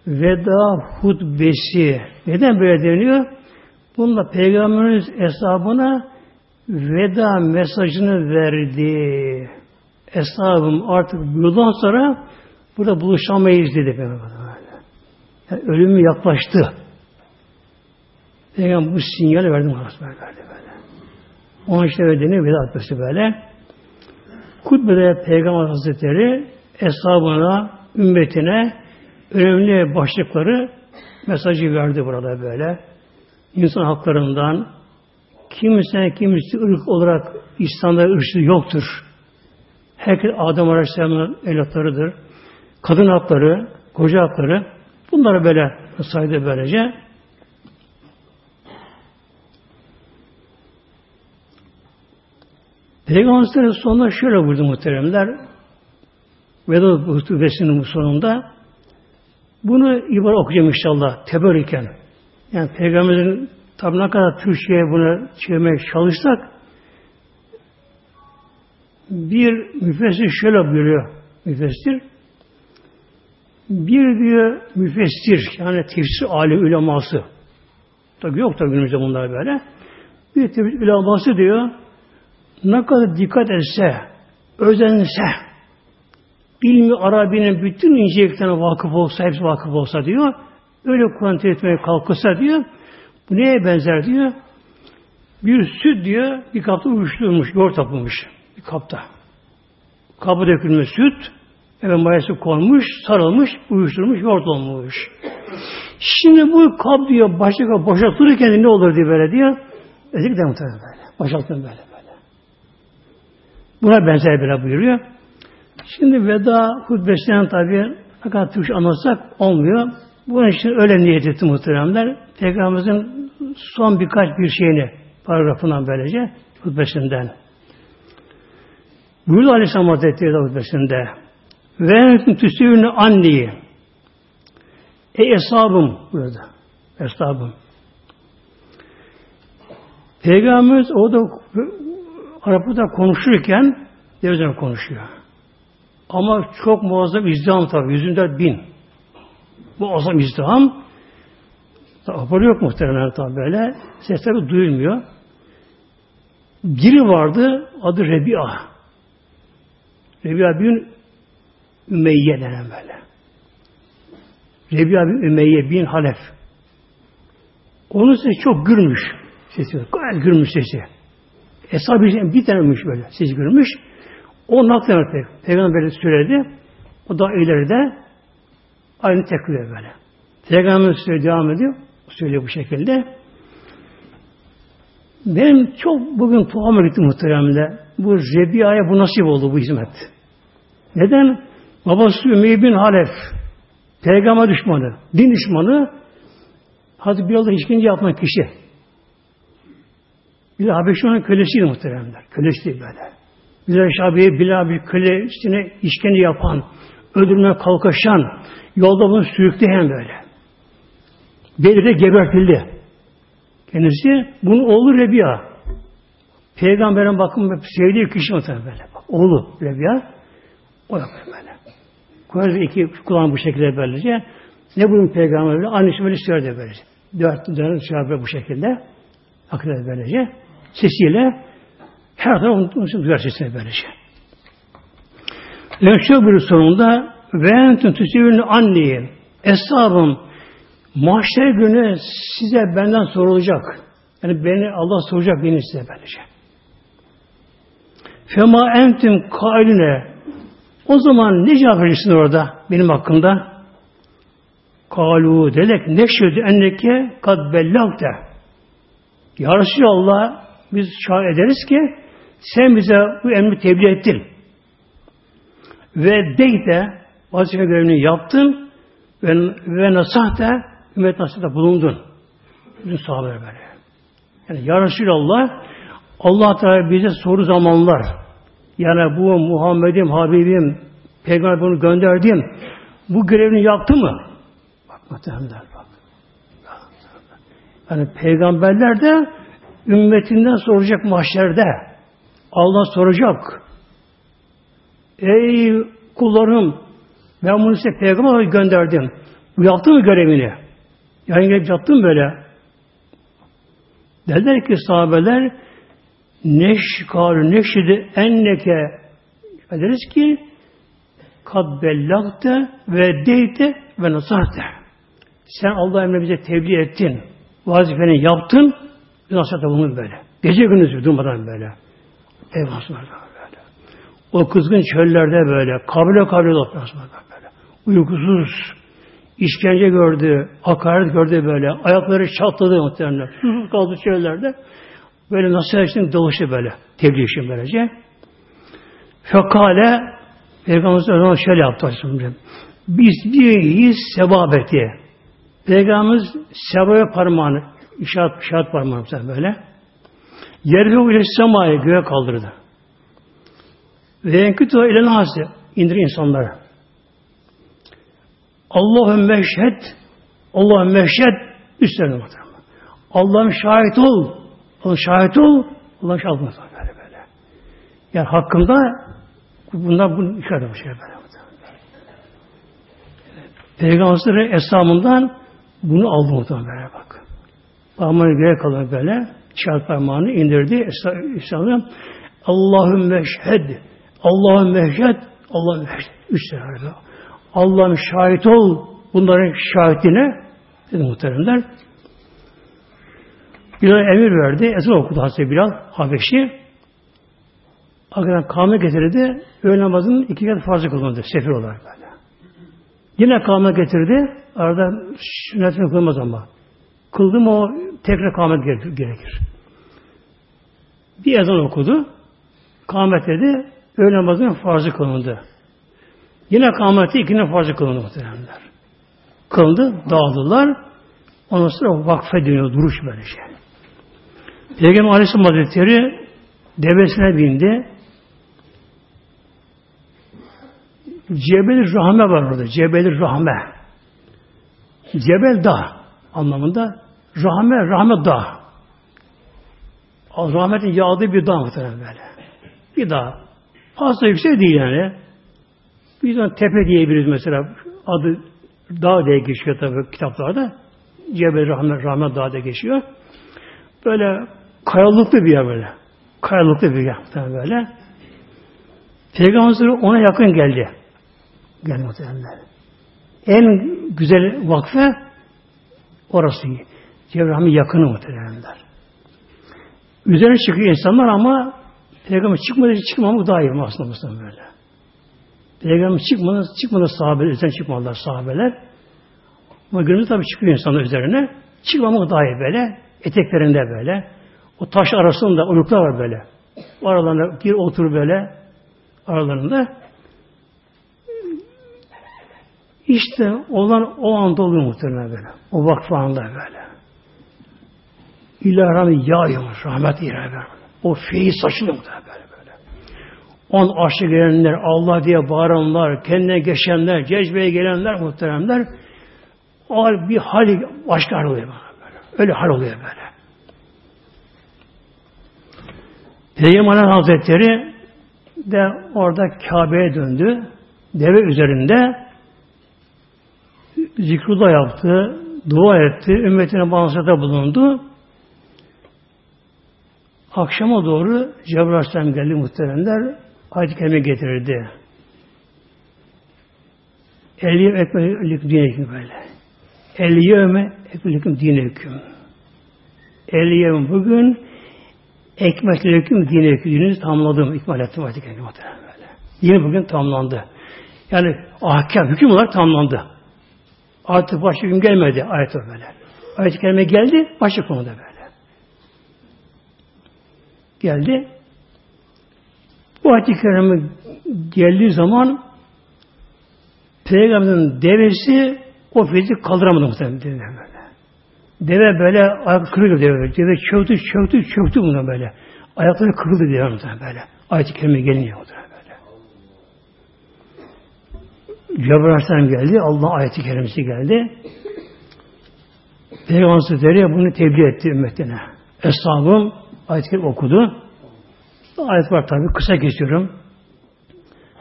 Speaker 1: veda hutbesi. Neden böyle deniyor? Bununla Peygamberimiz hesabına veda mesajını verdi. Eshabım artık bundan sonra burada buluşamayız dedi Peygamber. Yani ölümü yaklaştı. Peygamber bu sinyali verdi Hazreti verdi böyle. Onun işte verdiğini veda etmesi böyle. Kutbede Peygamber Hazretleri eshabına, ümmetine önemli başlıkları mesajı verdi burada böyle. İnsan haklarından kimse kimse ırk olarak İslam'da ırkçı yoktur. Herkes Adem Aleyhisselam'ın evlatlarıdır. Kadın hakları, koca hakları bunları böyle saydı böylece. Peygamber sonunda şöyle buyurdu muhteremler. Veda hutbesinin bu sonunda bunu ibaret okuyacağım inşallah teberrüken. Yani Peygamberin tabi ne kadar Türkçe'ye bunu çevirmeye çalışsak bir müfessir şöyle buyuruyor müfessir. Bir diyor müfessir yani tefsir alim uleması. Tabi yok tabi günümüzde bunlar böyle. Bir tefsir uleması diyor ne kadar dikkat etse, özense, ilmi Arabi'nin bütün inceliklerine vakıf olsa, hepsi vakıf olsa diyor, öyle Kur'an etmeye kalkırsa diyor, bu neye benzer diyor, bir süt diyor, bir kapta uyuşturulmuş, yoğurt yapılmış bir kapta. Kapı dökülmüş süt, evet mayası konmuş, sarılmış, uyuşturulmuş, yoğurt olmuş. Şimdi bu kap diyor, başka kap boşaltılırken ne olur diye böyle diyor. Özellikle muhtemelen böyle. Boşaltın böyle. Buna benzer böyle buyuruyor. Şimdi veda hutbesinden tabi kadar Türkçe anlatsak olmuyor. Bunun için öyle niyet etti muhteremler. Peygamberimizin son birkaç bir şeyini paragrafından böylece hutbesinden. Buyurdu Aleyhisselam Hazretleri hutbesinde ve entum tüsüvünü anneyi Ey eshabım burada. Eshabım. Peygamberimiz orada Arap'ta konuşurken devletler konuşuyor. Ama çok muazzam izdiham tabi. Yüzünde bin. Muazzam izdiham. Haberi yok muhtemelen tabi böyle. Sesleri duyulmuyor. Biri vardı. Adı Rebi'a. Rebi'a bin Ümeyye denen böyle. Rebi'a bin Ümeyye bin Halef. Onun sesi çok gürmüş. Sesi gayet gürmüş sesi. Eshab bir, bir tanemiş böyle. Siz görmüş. O naklemedi. Peygamber söyledi. O da ileride aynı tekrar böyle. Peygamber söyledi devam ediyor. söylüyor bu şekilde. Benim çok bugün tuhafıma gitti muhteremle. Bu Rebia'ya bu nasip oldu bu hizmet. Neden? Babası Ümeyye bin Halef, peygamber düşmanı, din düşmanı, Hazreti Bilal'da işkence yapan kişi. Bir de Habeşi'nin kölesiydi muhteremler. Kölesiydi böyle. Bilal Şabi'ye Bilal bir kölesine işkence yapan, öldürmeye kalkaşan, yolda bunu sürükleyen böyle. Bedir'de gebertildi. Kendisi bunun oğlu Rebiya. Peygamberin bakın sevdiği kişi muhtemelen böyle. Bak, oğlu Rebiya. O da böyle. Kur'an'da iki kulağın bu şekilde böylece. Ne bunun peygamber böyle? Annesi böyle söyledi böylece. Dört dönem söyledi bu şekilde. Akıllı böylece. Sesiyle her taraf onu duyar sesini böylece. Önşe bir sonunda ve entüm tüsivünü anneyi eshabım mahşer günü size benden sorulacak. Yani beni Allah soracak beni size böylece. Fema entüm kailine o zaman ne cevap verirsin orada benim hakkında? Kalu delek neşhedü enneke kad bellagte. Ya Resulallah biz şahit ederiz ki sen bize bu emri tebliğ ettin. Ve deyte vazife görevini yaptın ve, ve nasahte ümmet nasihatte bulundun. Bütün sahabeler böyle. Yani Ya Resulallah Allah Teala bize soru zamanlar yani bu Muhammed'im, Habibim, Peygamber bunu gönderdim. Bu görevini yaptı mı? Bak muhtemelenler bak. Yani peygamberler de ümmetinden soracak mahşerde. Allah soracak. Ey kullarım ben bunu size peygamber gönderdim. Bu yaptı mı görevini? Yani gelip yaptın böyle. Derler ki sahabeler neşkar neşidi enneke deriz ki kad bellagte ve deyte ve nasahte. Sen Allah emri bize tebliğ ettin. Vazifeni yaptın. Nasihatte bulundun böyle. Gece gündüz durmadan böyle. Eyvah böyle. O kızgın çöllerde böyle. Kabile kabile toplasında böyle. Uykusuz. işkence gördü. Hakaret gördü böyle. Ayakları çatladı muhtemelen. Susuz kaldı çöllerde. Böyle nasihat için dolaştı böyle. Tebliğ için böylece. Fekale Peygamberimiz o zaman şöyle yaptı. Biz bir his sebabeti. Peygamberimiz sebaya parmağını işaret, işaret parmağını böyle. Yerbe ile semaya göğe kaldırdı. Ve enkütü ile nasi indir insanlara. Allah'ın meşhed Allah'ın meşhed üstlerine bakalım. Allah'ın şahit ol. Allah'ın şahit ol. Allah'ın şahit ol. Böyle böyle. Yani hakkında bunlar bunu işaret bir şey böyle. Peygamber'in eshamından bunu aldı muhtemelen böyle bak. Parmağını göğe kalır böyle. İşaret parmağını indirdi. İslam'ın Allah'ın meşhed Allah'ın meşhed Allah'ın meşhed. Üç Allah'ın şahit ol bunların şahitine dedi muhteremler. Bilal emir verdi. Ezan okudu Hazreti Bilal Habeşi. Arkadan kâme getirdi. Öğle namazının iki kez farzı kılındı. Sefir olarak böyle. Yine kâme getirdi. Arada sünnetini kılmaz ama. Kıldım o tekrar kâmet gerekir. Bir ezan okudu. Kâmet dedi. Öğle namazının farzı kılındı. Yine kâmeti ikinin farzı kılındı muhtemelenler. Kılındı, dağıldılar. Ondan sonra vakfe dönüyor, duruş böyle şey. Peygamber Aleyhisselam Hazretleri devesine bindi. Cebel Rahme var orada. Cebel Rahme. Cebel Dağ anlamında. Rahme, Rahme Dağ. Rahmetin yağdığı bir dağ muhtemelen böyle. Bir dağ. Fazla yüksek değil yani. Biz ona tepe diyebiliriz mesela. Adı dağ diye geçiyor tabi kitaplarda. Cebel Rahme, Rahme Dağ diye geçiyor. Böyle kayalıklı bir yer böyle. Kayalıklı bir yer böyle. Peygamber ona yakın geldi. Geldi muhtemelenler. En güzel vakfe orası. Cebrail'in yakını muhtemelenler. Üzerine çıkıyor insanlar ama Peygamber çıkmadı çıkmamak daha iyi aslında Mustafa böyle. Peygamber çıkmadı, çıkmadı sahabeler, üzerine çıkmadılar sahabeler. Ama günümüzde tabii çıkıyor insanlar üzerine. Çıkmamak daha iyi böyle. Eteklerinde böyle. O taş arasında uyuklar var böyle. O aralarında gir otur böyle aralarında. İşte olan o anda oluyor muhtemelen böyle. O vakfı anda böyle. İlahi yağıyor. Rahmet ilahi. O feyiz saçılıyor muhtemelen böyle böyle. On aşık gelenler, Allah diye bağıranlar, kendine geçenler, cezbeye gelenler muhteremler o bir hali başka hal oluyor böyle. Öyle hal oluyor böyle. Peygamber Hazretleri de orada Kabe'ye döndü. Deve üzerinde zikrullah yaptı, dua etti, ümmetine bağlantıda bulundu. Akşama doğru Cebrail Aleyhisselam geldi muhteremler. Ayet-i Kerime getirirdi. Eliyem ekmelik dineküm böyle. Eliyeme ekmelik dineküm. Eliyem bugün ekmekleküm dineküm. Dininizi tamamladım. İkmal ettim ayet-i kerime böyle. Yine bugün tamamlandı. Yani ahkam, hüküm olarak tamamlandı. Artık başka hüküm gelmedi ayet böyle. Ayet-i kerime geldi, başka konuda böyle. Geldi. Bu ayet-i kerime geldiği zaman Peygamberin devesi o fezi kaldıramadı muhtemelen böyle. Deve böyle ayak kırıldı deve. Deve çöktü, çöktü, çöktü buna böyle. Ayakları kırıldı deve muhtemelen böyle. Ayet-i kerime gelince muhtemelen böyle. Cebrail Aleyhisselam geldi. Allah ayeti kerimesi geldi. Peygamber Hazretleri bunu tebliğ etti ümmetine. Eshabım ayet-i okudu. Ayet var tabi. Kısa kesiyorum.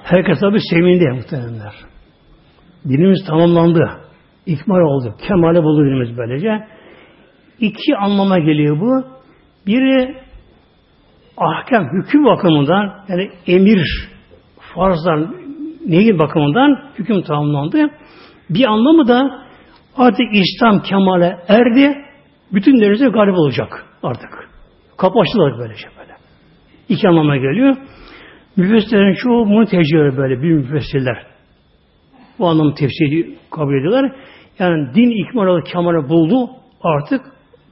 Speaker 1: Herkes tabi sevindi muhtemelenler. Dinimiz tamamlandı. İkmal oldu. Kemale buldu dinimiz böylece. İki anlama geliyor bu. Biri ahkam, hüküm bakımından yani emir, farzlar, neyin bakımından hüküm tamamlandı. Bir anlamı da artık İslam kemale erdi. Bütün denize galip olacak artık. Kapı açtılar böylece böyle. İki anlama geliyor. Müfessirlerin çoğu bunu tecrübe böyle, bir müfessirler. Bu anlamı tefsiri kabul ediyorlar. Yani din ikmal olarak kemale buldu artık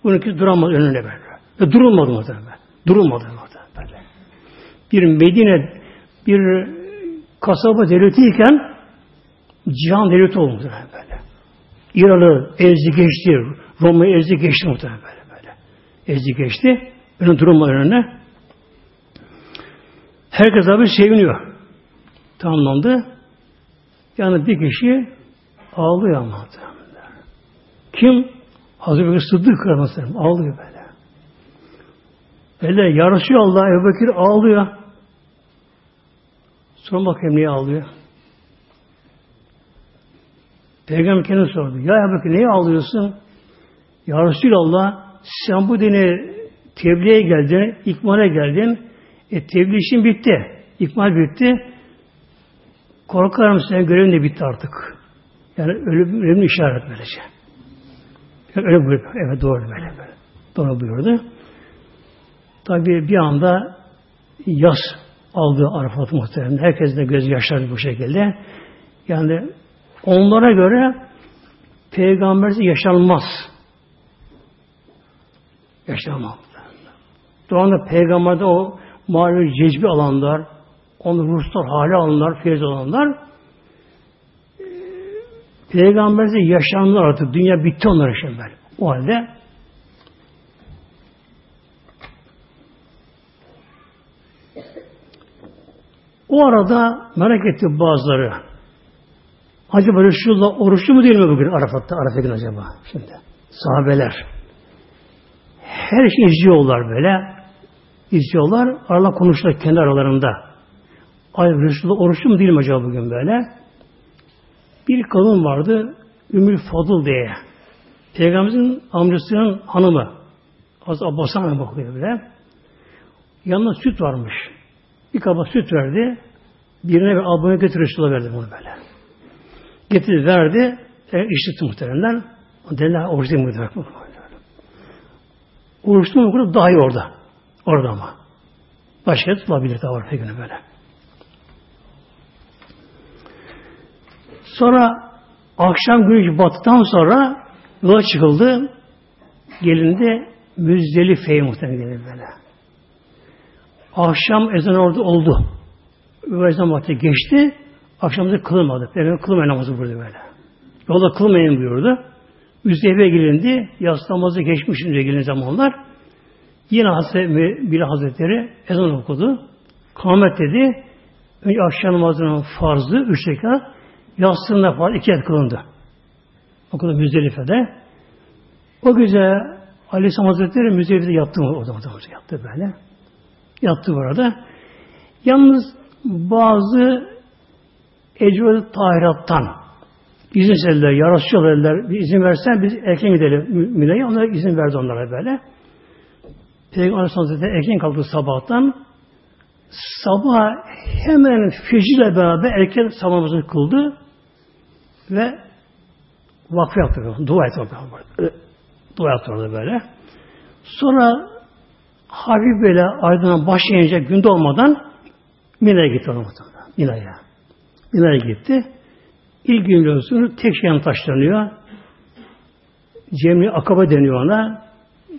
Speaker 1: bununki duramaz önüne böyle. Ve durulmadı muhtemelen. Durulmadı muhtemelen böyle. Bir Medine bir kasaba devletiyken cihan devleti oldu muhtemelen böyle. İran'ı ezdi geçti. Roma'yı ezdi geçti muhtemelen böyle. Ezdi geçti. Önün durulmadı önüne. Herkes abi seviniyor. Tamamlandı. Yani bir kişi ağlıyor ama. Kim? Hazreti Bekir Sıddık Ramazan ağlıyor böyle. Böyle yarışıyor Allah. Ebu Bekir ağlıyor. Sonra bakayım niye ağlıyor? Peygamber kendine sordu. Ya Ebu Bekir niye ağlıyorsun? Ya Resulallah sen bu dini tebliğe geldin, ikmale geldin. E tebliğ işin bitti. İkmal bitti. Korkarım senin görevin de bitti artık. Yani ölüm, ölümün işaret böylece. Yani öyle buyurdu. Evet doğru böyle böyle. Doğru buyurdu. Tabi bir anda yaz aldı Arafat muhtemelen. Herkes de göz yaşardı bu şekilde. Yani onlara göre peygambersiz yaşanmaz. Yaşanmaz. Doğanda peygamberde o manevi cezbi alanlar, onu ruhsal hale alanlar, feyiz alanlar Peygamberse yaşanlar artık. Dünya bitti onlar için böyle. O halde o arada merak etti bazıları. Acaba Resulullah oruçlu mu değil mi bugün Arafat'ta? Arafat'a gün acaba? Şimdi sahabeler. Her şey izliyorlar böyle. İzliyorlar. Aralar konuşuyorlar kendi aralarında. Ay Resulullah oruçlu mu değil mi acaba bugün böyle? Bir kadın vardı, Ümmül Fadıl diye. Peygamberimizin amcasının hanımı. Az Abbas'a hanım bakıyor böyle. Yanında süt varmış. Bir kaba süt verdi. Birine bir abone götür Resulullah verdi bunu böyle. Getirdi verdi. E, içti muhteremler. Dediler oruç değil mi? Oruçlu mu? Daha iyi orada. Orada ama. Başka tutulabilir daha var pek böyle. Sonra akşam güneş battıktan sonra yola çıkıldı. gelindi Müzdelife'ye muhtemelen gelin böyle. Akşam ezan orada oldu. Ezan vakti geçti. Akşamda kılmadı. Peygamber kılmayın namazı burada böyle. Yolda kılmayın buyurdu. Müzdelife'ye gelindi. Yas namazı geçmişince gelin zamanlar. Yine Hazreti bir Hazretleri ezan okudu. Kâhmet dedi. Önce akşam namazının farzı üç rekat. Yatsında farz iki et kılındı. Okudu Müzdelife'de. O gece Aleyhisselam Hazretleri Müzdelife'de yattı o zaman yattı böyle. Yattı burada. Yalnız bazı ecveli tahirattan izin istediler, ya Resulallah bir izin versen biz erken gidelim Mine'ye. Onlara izin verdi onlara böyle. Peygamber Aleyhisselam erken kalktı sabahtan. Sabah hemen fecirle beraber erken sabahımızı kıldı ve vakfı yaptı. Dua etti. Dua yaptı orada böyle. Sonra Habib böyle aydına başlayınca günde olmadan Mina'ya gitti orada. Mina'ya. Mina'ya gitti. İlk gün biliyorsunuz tek şeyden taşlanıyor. Cemri Akaba deniyor ona.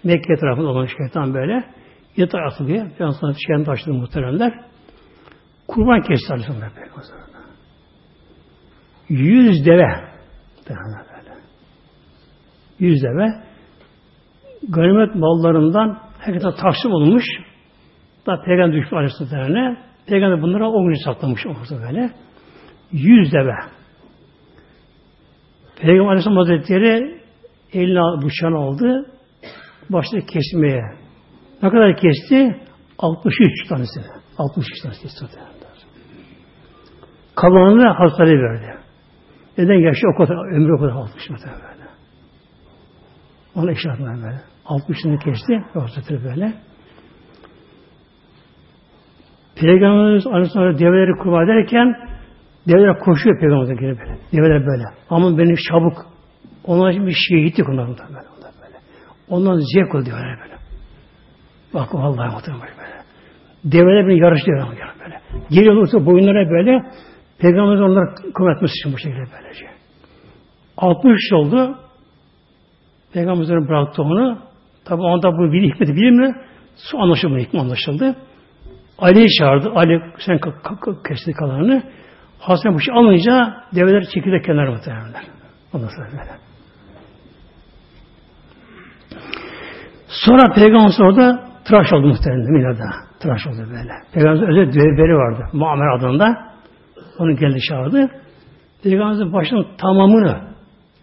Speaker 1: Mekke tarafında olan şeytan böyle. Yatar atılıyor. Biraz sonra şeyden taşladı muhteremler. Kurban kesti Aleyhisselam Yüz deve. Böyle. Yüz deve. Ganimet mallarından herkese taksim olmuş. Da peygamber düşmüş Aleyhisselam'a. Peygamber bunlara o gün saklamış orada böyle. Yüz deve. Peygamber Aleyhisselam Hazretleri eline bıçağını aldı. Başladı kesmeye. Ne kadar kesti? 63 tanesini. 63 tanesi kesti. Kalanını hastalığı verdi. Neden yaşı o kadar, ömrü o kadar 60 metre böyle. Ona işaret böyle. 60'ını kesti. Hazretleri böyle. Peygamberimiz Aleyhisselam develeri kurban ederken develer koşuyor Peygamber'e geri böyle. Develer böyle. Ama benim çabuk onlar için bir şehitlik onların da böyle. Böyle. Ondan zevk oluyor böyle. Bak vallahi muhtemelen böyle. Develer beni yarışlıyor böyle. Geliyor olursa boyunlara böyle Peygamberimiz onları kum etmesi için bu şekilde böylece. 60 oldu. Peygamberimizin bıraktı onu. Tabi onda bu bir hikmeti bilir mi? Su anlaşıldı, hikmet anlaşıldı. Ali'yi çağırdı. Ali sen kesti kalanını. Hasan bu şey alınca develer çekirdek kenara muhtemelenler. Ondan sonra böyle. Sonra Peygamber orada tıraş oldu muhtemelen Mina'da. Tıraş oldu böyle. Peygamberimizin özel dövberi vardı. Muammer adında. Onu geldi çağırdı. Peygamberimizin başının tamamını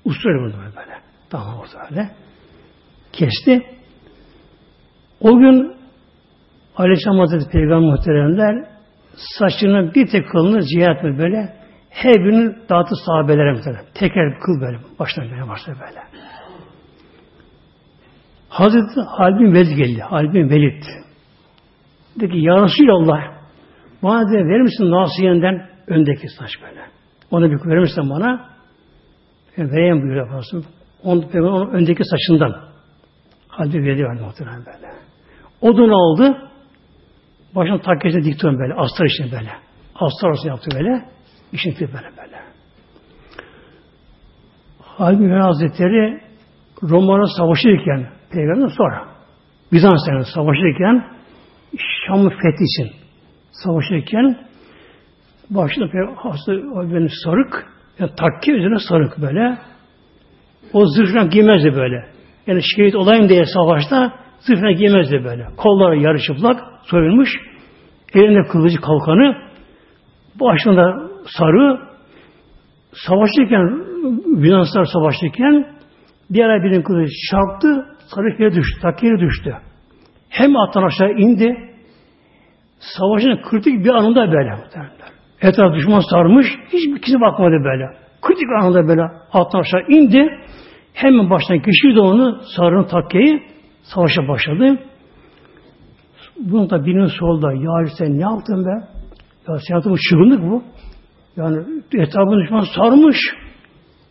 Speaker 1: usul bunu böyle. Tamam oldu öyle. Kesti. O gün Aleyhisselam Hazreti Peygamber muhteremler saçının bir tek kılını cihat böyle her birini dağıtı sahabelere muhterem. Teker kıl böyle. Baştan böyle başlıyor böyle. Hazreti Halbin Velid geldi. Halbin Velid. Dedi ki Ya Resulallah bana de verir misin nasiyenden öndeki saç böyle. Onu bir verir misin bana? E, vereyim buyur yaparsın. Onu, onun öndeki saçından. Halbin Velid verdi muhtemelen böyle. Odunu aldı. Başına takkesine dikti böyle. Astar için böyle. Astar olsun yaptı böyle. İşin böyle böyle. Halbuki Hazretleri Roma'na savaşırken Peygamber sonra Bizans'la savaşırken Şam'ı fethi için savaşırken başında benim sarık yani takke üzerine sarık böyle o zırhına giymezdi böyle. Yani şehit olayım diye savaşta zırhına giymezdi böyle. Kolları yarı çıplak soyulmuş elinde kılıcı kalkanı başında sarı savaşırken Bizanslar savaşırken diğer birinin kılıcı çarptı sarı düştü, takkeye düştü. Hem attan aşağı indi savaşın kritik bir anında böyle. Etraf düşman sarmış, hiçbir kimse bakmadı böyle. Kritik anında böyle attan aşağı indi. Hemen baştan geçirdi onu, sarının takkeyi, savaşa başladı. Bunun da birinin solda, ya sen ne yaptın be? Ya sen yaptın bu. Yani etrafını düşman sarmış.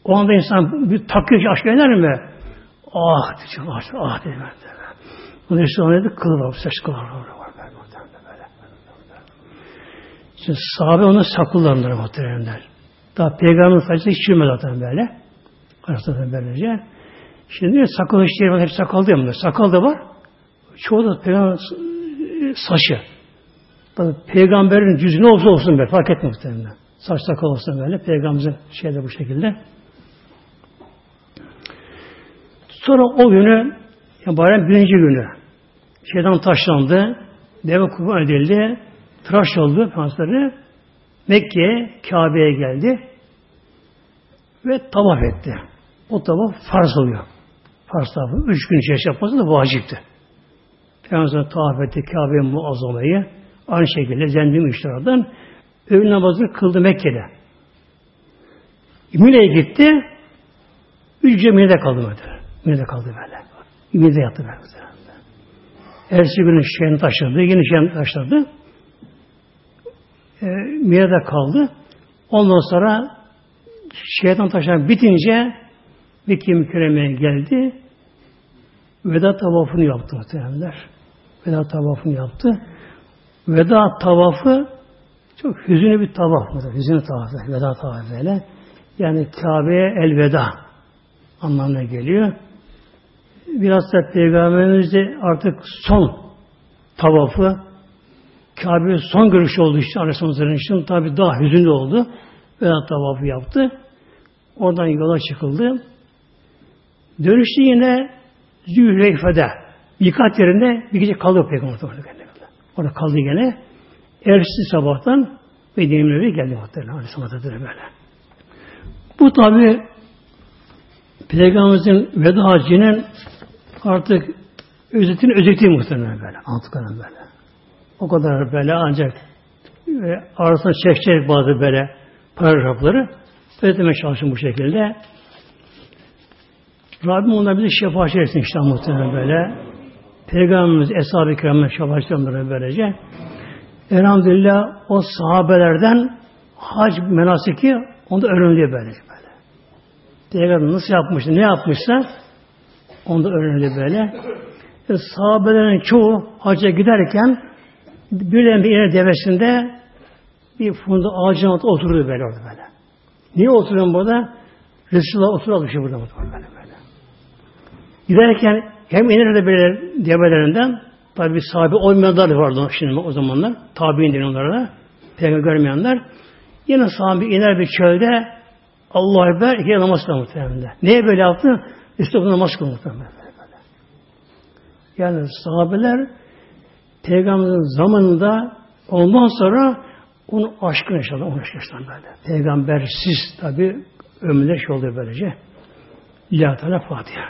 Speaker 1: O anda insan bir takıyor aşk eder mi? Ah dedi, ah, ah dedi. Bunun işte o neydi? Kılı var, saç kılı var. Şimdi sahabe onu saklılardır muhteremler. Daha peygamberin saçı hiç çürümedi zaten böyle. Arasında böylece. Şimdi sakal işleri var. Hep sakal değil mi? Sakal da var. Çoğu da peygamber saçı. Tabi peygamberin cüzü ne olsa olsun be. Fark etmez muhtemelen. Saç sakal olsun böyle. Peygamberimizin şeyde bu şekilde. Sonra o günü yani bayram birinci günü şeytan taşlandı. Deve kurban edildi. Tıraş oldu Peygamberleri. Mekke'ye, Kabe'ye geldi. Ve tavaf etti. O tavaf farz oluyor. Farz tavafı. Üç gün içerisinde yapması da vacipti. Peygamber tavaf etti Kabe'ye muazzamayı. Aynı şekilde zendim işlerden öğün namazını kıldı Mekke'de. Mine'ye gitti. Üç gece Mine'de kaldı böyle. Mine'de kaldı böyle. Mine'de yattı böyle. Ertesi günü şeyini taşladı. Yine şeyini taşladı. E, Mine'de kaldı. Ondan sonra şeytan taşlar bitince Mekke mükerremeye geldi. Veda tavafını yaptı muhtemelenler. Veda tavafını yaptı. Veda tavafı çok hüzünlü bir tavaf mıdır? Hüzünlü tavaf, veda tavafı böyle. Yani Kabe'ye elveda anlamına geliyor. Biraz da Peygamberimiz de artık son tavafı Kabe'ye son görüş olduğu için Aleyhisselam'ın için tabi daha hüzünlü oldu. Veda tavafı yaptı. Oradan yola çıkıldı. Dönüştü yine Zühleyfe'de birkaç yerinde bir gece kaldı Peygamber Orada kaldı gene. Ertesi sabahtan Medine'ye geldi muhtemelen Aleyhisselatü böyle. Bu tabi Peygamberimizin veda hacının artık özetini özeti muhtemelen böyle. Anlattıklarım böyle. O kadar böyle ancak ve arasına çekecek bazı böyle paragrafları özetmeye çalışın bu şekilde. Rabbim onlar bize şefaat etsin işte muhtemelen böyle. Peygamberimiz Eshab-ı Kiram'ın şefaat etsin böylece. Elhamdülillah o sahabelerden hac menasiki onda öğreniliyor böyle. böyle. Peygamber nasıl yapmıştı, ne yapmışsa onda öğreniliyor böyle. E, sahabelerin çoğu hacca giderken birden bir iner devesinde bir funda ağacın altında oturdu böyle orada böyle. Niye oturuyorum burada? Resulullah oturalım şey burada böyle böyle. Giderken hem iner de böyle develerinden Tabi sahibi olmayanlar vardı şimdi o zamanlar. Tabi'in deniyor onlara. Peygamber görmeyenler. Yine sahibi iner bir çölde Allah'a Ekber ikiye namaz muhtemelen. Neye böyle yaptı? Bu namaz kılıyor. Yani sahabeler Peygamberin zamanında ondan sonra onu aşkın yaşadı. Onu yaşadı böyle. Peygambersiz tabi ömürde şey oluyor böylece. İlahi Teala Fatiha.